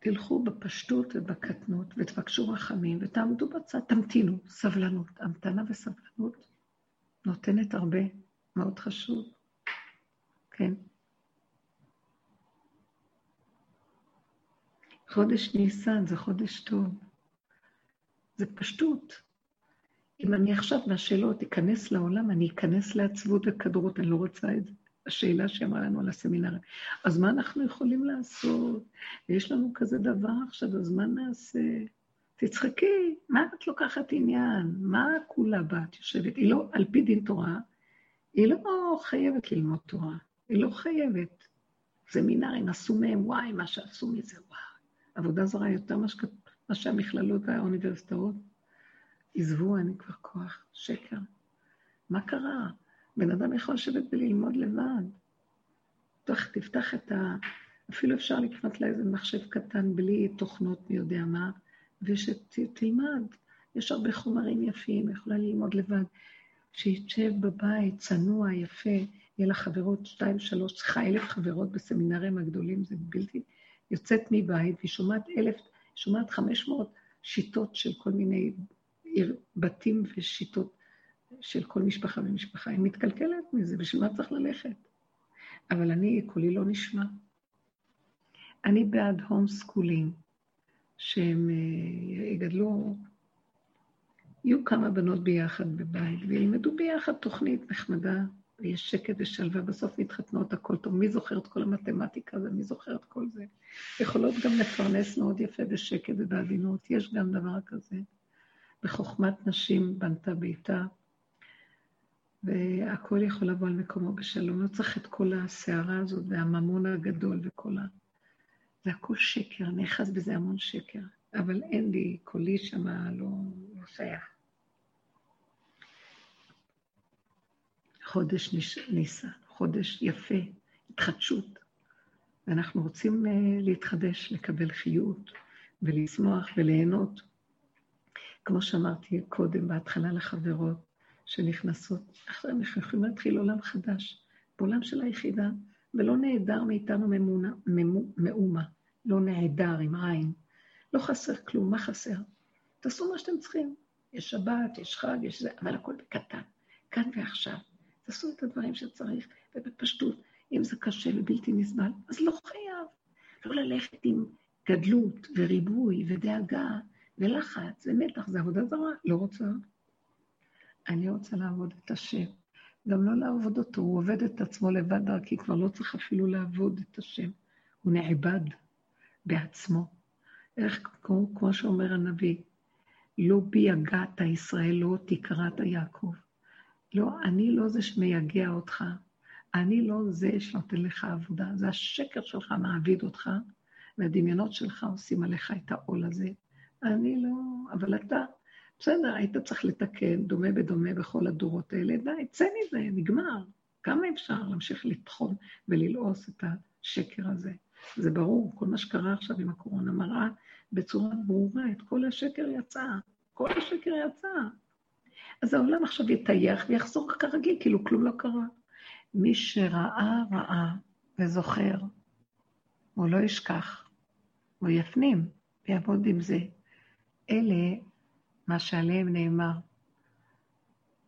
A: תלכו בפשטות ובקטנות ותבקשו רחמים ותעמדו בצד, תמתינו, סבלנות. המתנה וסבלנות נותנת הרבה, מאוד חשוב. כן. חודש ניסן זה חודש טוב. זה פשטות. אם אני עכשיו מהשאלות אכנס לעולם, אני אכנס לעצבות וכדרות, אני לא רוצה את זה. השאלה שאמרה לנו על הסמינרים. אז מה אנחנו יכולים לעשות? יש לנו כזה דבר עכשיו, אז מה נעשה? תצחקי, מה את לוקחת עניין? מה כולה בת יושבת? היא לא, על פי דין תורה, היא לא חייבת ללמוד תורה, היא לא חייבת. סמינרים עשו מהם, וואי, מה שעשו מזה, וואי. עבודה זרה יותר מה שהמכללות והאוניברסיטאות עזבו, אין לי כבר כוח, שקר. מה קרה? בן אדם יכול לשבת וללמוד לבד. תוך, תפתח את ה... אפילו אפשר לקנות לה איזה מחשב קטן בלי תוכנות מי יודע מה, ושתלמד. יש הרבה חומרים יפים, יכולה ללמוד לבד. שתשב בבית, צנוע, יפה, יהיה לה חברות, שתיים, שלוש, צריכה אלף חברות בסמינרים הגדולים, זה בלתי... יוצאת מבית והיא שומעת אלף, שומעת חמש מאות שיטות של כל מיני בתים ושיטות של כל משפחה ומשפחה. היא מתקלקלת מזה, בשביל מה צריך ללכת? אבל אני, קולי לא נשמע. אני בעד homeschooling, שהם אה, יגדלו, יהיו כמה בנות ביחד בבית, וילמדו ביחד תוכנית נחמדה, ויש שקט ושלווה, בסוף מתחתנות, הכל טוב. מי זוכר את כל המתמטיקה ומי זוכר את כל זה? יכולות גם לפרנס מאוד יפה בשקט ובעדינות, יש גם דבר כזה. בחוכמת נשים בנתה ביתה, והכל יכול לבוא על מקומו בשלום. לא צריך את כל הסערה הזאת והממון הגדול וכל ה... זה הכל שקר, נאחז בזה המון שקר. אבל אין לי, קולי שמה לא, לא שייך. חודש ניסה, חודש יפה, התחדשות. ואנחנו רוצים uh, להתחדש, לקבל חיות ולשמוח וליהנות. כמו שאמרתי קודם, בהתחלה לחברות, שנכנסות, עכשיו אנחנו יכולים להתחיל עולם חדש, בעולם של היחידה, ולא נעדר מאיתנו ממונה, מאומה, לא נעדר עם עין. לא חסר כלום, מה חסר? תעשו מה שאתם צריכים. יש שבת, יש חג, יש זה, אבל הכל בקטן, כאן ועכשיו. תעשו את הדברים שצריך, ובפשטות. אם זה קשה ובלתי נסבל, אז לא חייב. לא ללכת עם גדלות וריבוי ודאגה ולחץ ומתח, זה עבודה זרה, לא רוצה. אני רוצה לעבוד את השם. גם לא לעבוד אותו, הוא עובד את עצמו לבד דרכי, כבר לא צריך אפילו לעבוד את השם. הוא נעבד בעצמו. איך, כמו, כמו שאומר הנביא, לא בי יגעת ישראל, לא תקראת יעקב. לא, אני לא זה שמייגע אותך, אני לא זה שנותן לך עבודה, זה השקר שלך מעביד אותך, והדמיונות שלך עושים עליך את העול הזה. אני לא, אבל אתה, בסדר, היית צריך לתקן, דומה בדומה בכל הדורות האלה, די, צא מזה, נגמר. כמה אפשר להמשיך לטחון וללעוס את השקר הזה? זה ברור, כל מה שקרה עכשיו עם הקורונה מראה בצורה ברורה, את כל השקר יצא, כל השקר יצא. אז העולם עכשיו יטייח ויחזור כרגיל, כאילו כלום לא קרה. מי שראה, ראה וזוכר, הוא לא ישכח, הוא יפנים ויעבוד עם זה. אלה, מה שעליהם נאמר,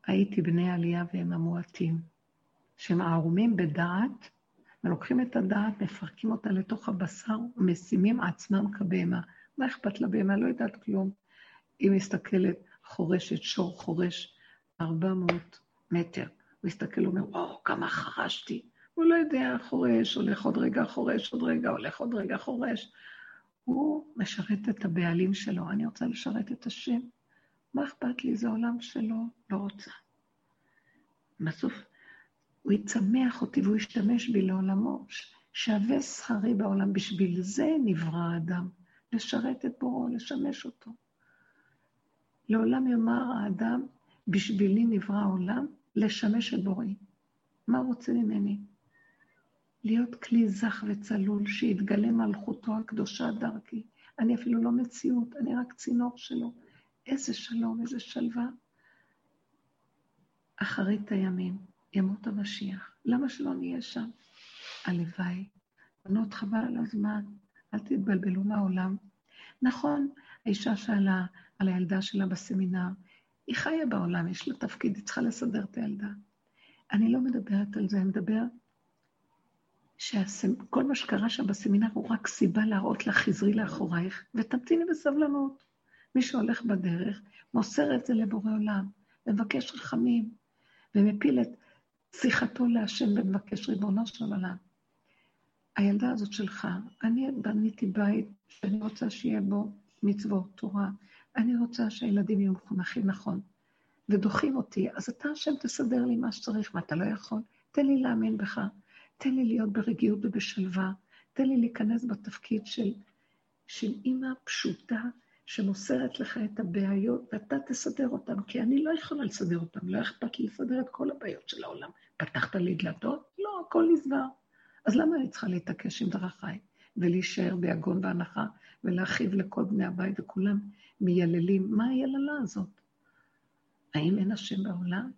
A: הייתי בני עלייה והם המועטים, שהם ערומים בדעת, ולוקחים את הדעת, מפרקים אותה לתוך הבשר, ומשימים עצמם כבהמה. מה אכפת לבהמה? לא יודעת כלום. היא מסתכלת, חורשת, שור חורש, 400 מטר. הוא מסתכל, אומר, וואו, כמה חרשתי. הוא לא יודע, חורש, הולך עוד רגע חורש, עוד רגע, הולך עוד רגע חורש. הוא משרת את הבעלים שלו, אני רוצה לשרת את השם. מה אכפת לי? זה עולם שלו, לא רוצה. בסוף הוא יצמח אותי והוא ישתמש בי לעולמו. שווה שכרי בעולם, בשביל זה נברא האדם, לשרת את בוראו, לשמש אותו. לעולם יאמר האדם, בשבילי נברא העולם, לשמש את בוראי. מה רוצה ממני? להיות כלי זך וצלול, שיתגלה מלכותו הקדושה דרכי. אני אפילו לא מציאות, אני רק צינור שלו. איזה שלום, איזה שלווה. אחרית הימים, ימות המשיח. למה שלא נהיה שם? הלוואי. בנות חבל על הזמן, אל תתבלבלו מהעולם. נכון, האישה שאלה על הילדה שלה בסמינר, היא חיה בעולם, יש לה תפקיד, היא צריכה לסדר את הילדה. אני לא מדברת על זה, אני מדברת שכל מה שקרה שם בסמינר הוא רק סיבה להראות לך, חזרי לאחורייך, ותמתיני בסבלנות. מי שהולך בדרך, מוסר את זה לבורא עולם, ומבקש רחמים, ומפיל את שיחתו להשם ומבקש ריבונו של עולם. הילדה הזאת שלך, אני בניתי בית שאני רוצה שיהיה בו מצוות, תורה. אני רוצה שהילדים יהיו מחונכים נכון, ודוחים אותי, אז אתה השם תסדר לי מה שצריך, מה אתה לא יכול? תן לי להאמין בך, תן לי להיות ברגיעות ובשלווה, תן לי להיכנס בתפקיד של, של אימא פשוטה שמוסרת לך את הבעיות, ואתה תסדר אותן, כי אני לא יכולה לסדר אותן, לא אכפת לי לסדר את כל הבעיות של העולם. פתחת לי דלתות? לא, הכל נסגר. אז למה אני צריכה להתעקש עם דרכיי, ולהישאר ביגון והנחה, ולהכאיב לכל בני הבית, וכולם מייללים? מה היללה הזאת? האם אין השם בעולם?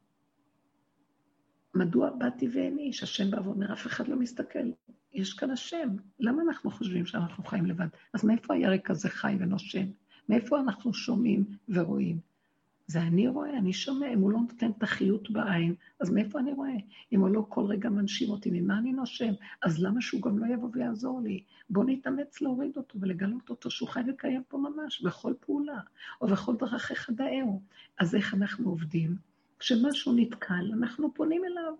A: מדוע באתי ואין איש? השם בא ואומר, אף אחד לא מסתכל. יש כאן השם. למה אנחנו חושבים שאנחנו חיים לבד? אז מאיפה הירק הזה חי ונושם? מאיפה אנחנו שומעים ורואים? זה אני רואה, אני שומע, אם הוא לא נותן את החיות בעין, אז מאיפה אני רואה? אם הוא לא כל רגע מנשים אותי, ממה אני נושם? אז למה שהוא גם לא יבוא ויעזור לי? בואו נתאמץ להוריד אותו ולגלות אותו שהוא חי וקיים פה ממש, בכל פעולה, או בכל דרכיך דאהו. אז איך אנחנו עובדים? כשמשהו נתקל, אנחנו פונים אליו,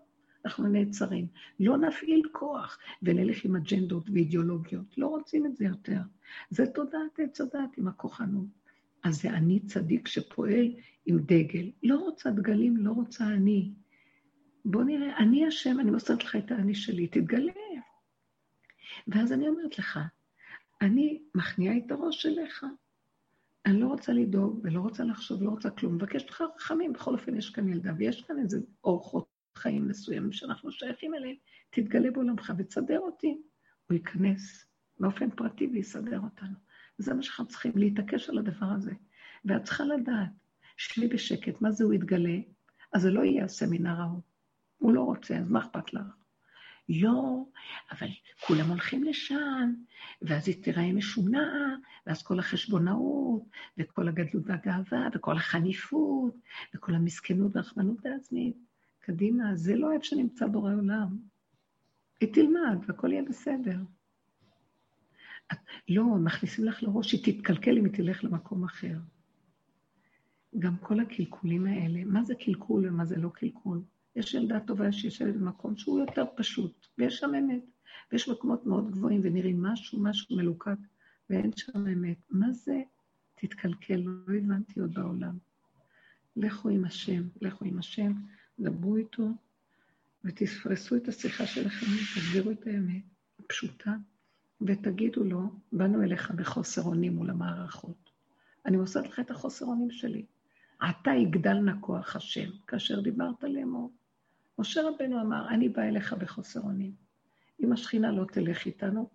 A: אנחנו נעצרים. לא נפעיל כוח ונלך עם אג'נדות ואידיאולוגיות, לא רוצים את זה יותר. זה תודעת עץ הדת עם הכוחנות. אז זה אני צדיק שפועל עם דגל. לא רוצה דגלים, לא רוצה אני. בוא נראה, אני השם, אני מוסרת לך את האני שלי, תתגלה. ואז אני אומרת לך, אני מכניעה את הראש אליך. אני לא רוצה לדאוג ולא רוצה לחשוב, לא רוצה כלום, מבקשת לך רחמים, בכל אופן יש כאן ילדה, ויש כאן איזה אורחות חיים מסוימים שאנחנו שייכים אליהם, תתגלה בעולמך ותסדר אותי. הוא ייכנס באופן פרטי ויסדר אותנו. זה מה שאנחנו צריכים, להתעקש על הדבר הזה. ואת צריכה לדעת, שבי בשקט, מה זה הוא יתגלה? אז זה לא יהיה הסמינר ההוא. הוא לא רוצה, אז מה אכפת לך? יו, אבל כולם הולכים לשם, ואז היא תיראה משונה, ואז כל החשבונאות, וכל הגדלות והגאווה, וכל החניפות, וכל המסכנות והרחמנות העצמית. קדימה, זה לא איפה שנמצא בורא עולם. היא תלמד, והכל יהיה בסדר. לא, מכניסים לך לראש, היא תתקלקל אם היא תלך למקום אחר. גם כל הקלקולים האלה, מה זה קלקול ומה זה לא קלקול? יש ילדה טובה שיושבת במקום שהוא יותר פשוט, ויש שם אמת. ויש מקומות מאוד גבוהים ונראים משהו, משהו מלוקק, ואין שם אמת. מה זה תתקלקל, לא הבנתי עוד בעולם. לכו עם השם, לכו עם השם, דברו איתו, ותפרסו את השיחה שלכם, תסבירו את האמת הפשוטה, ותגידו לו, באנו אליך בחוסר אונים מול המערכות. אני מוסרת לך את החוסר אונים שלי. עתה יגדל נא כוח השם, כאשר דיברת לאמור. משה רבנו אמר, אני בא אליך בחוסר אונים. אם השכינה לא תלך איתנו,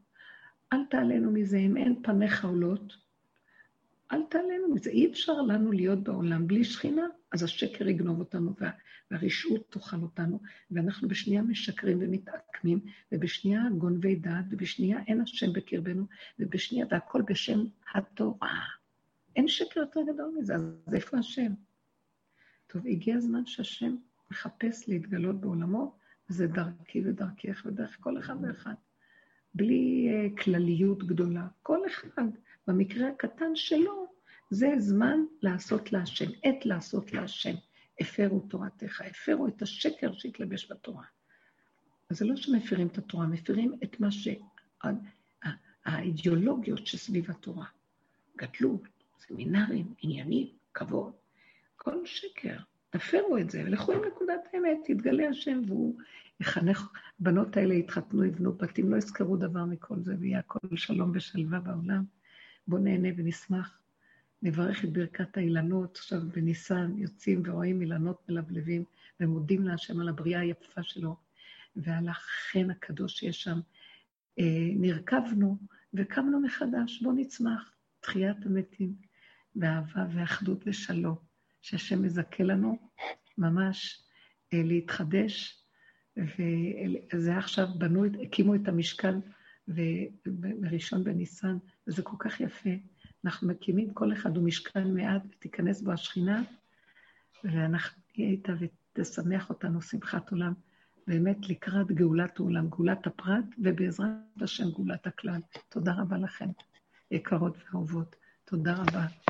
A: אל תעלנו מזה, אם אין פניך עולות, אל תעלנו מזה. אי אפשר לנו להיות בעולם בלי שכינה, אז השקר יגנוב אותנו, וה, והרשעות תאכל אותנו, ואנחנו בשנייה משקרים ומתעקמים, ובשנייה גונבי דעת, ובשנייה אין השם בקרבנו, ובשנייה, והכל בשם התורה. אין שקר יותר גדול מזה, אז איפה השם? טוב, הגיע הזמן שהשם מחפש להתגלות בעולמו, וזה דרכי ודרכך ודרך כל אחד ואחד. בלי uh, כלליות גדולה. כל אחד, במקרה הקטן שלו, זה זמן לעשות להשם, עת לעשות להשם. הפרו תורתך, הפרו את השקר שהתלבש בתורה. אז זה לא שמפרים את התורה, מפרים את מה ש... האידיאולוגיות שסביב התורה. גדלות, סמינרים, עניינים, כבוד, כל שקר. תפרו את זה, ולכו עם נקודת האמת, יתגלה השם, והוא יחנך, הבנות האלה יתחתנו, יבנו בתים, לא יזכרו דבר מכל זה, ויהיה הכל שלום ושלווה בעולם. בואו נהנה ונשמח. נברך את ברכת האילנות, עכשיו בניסן יוצאים ורואים אילנות מלבלבים, ומודים להשם על הבריאה היפה שלו, ועל החן הקדוש שיש שם. אה, נרכבנו וקמנו מחדש, בואו נצמח, תחיית המתים, באהבה ואחדות ושלום. שהשם מזכה לנו ממש אה, להתחדש, וזה עכשיו בנו, הקימו את המשכן בראשון בניסן, וזה כל כך יפה. אנחנו מקימים, כל אחד הוא משכן מעט, ותיכנס בו השכינה, ואנחנו נהיה איתה ותשמח אותנו שמחת עולם, באמת לקראת גאולת העולם, גאולת הפרט, ובעזרת השם גאולת הכלל. תודה רבה לכם, יקרות ואהובות. תודה רבה.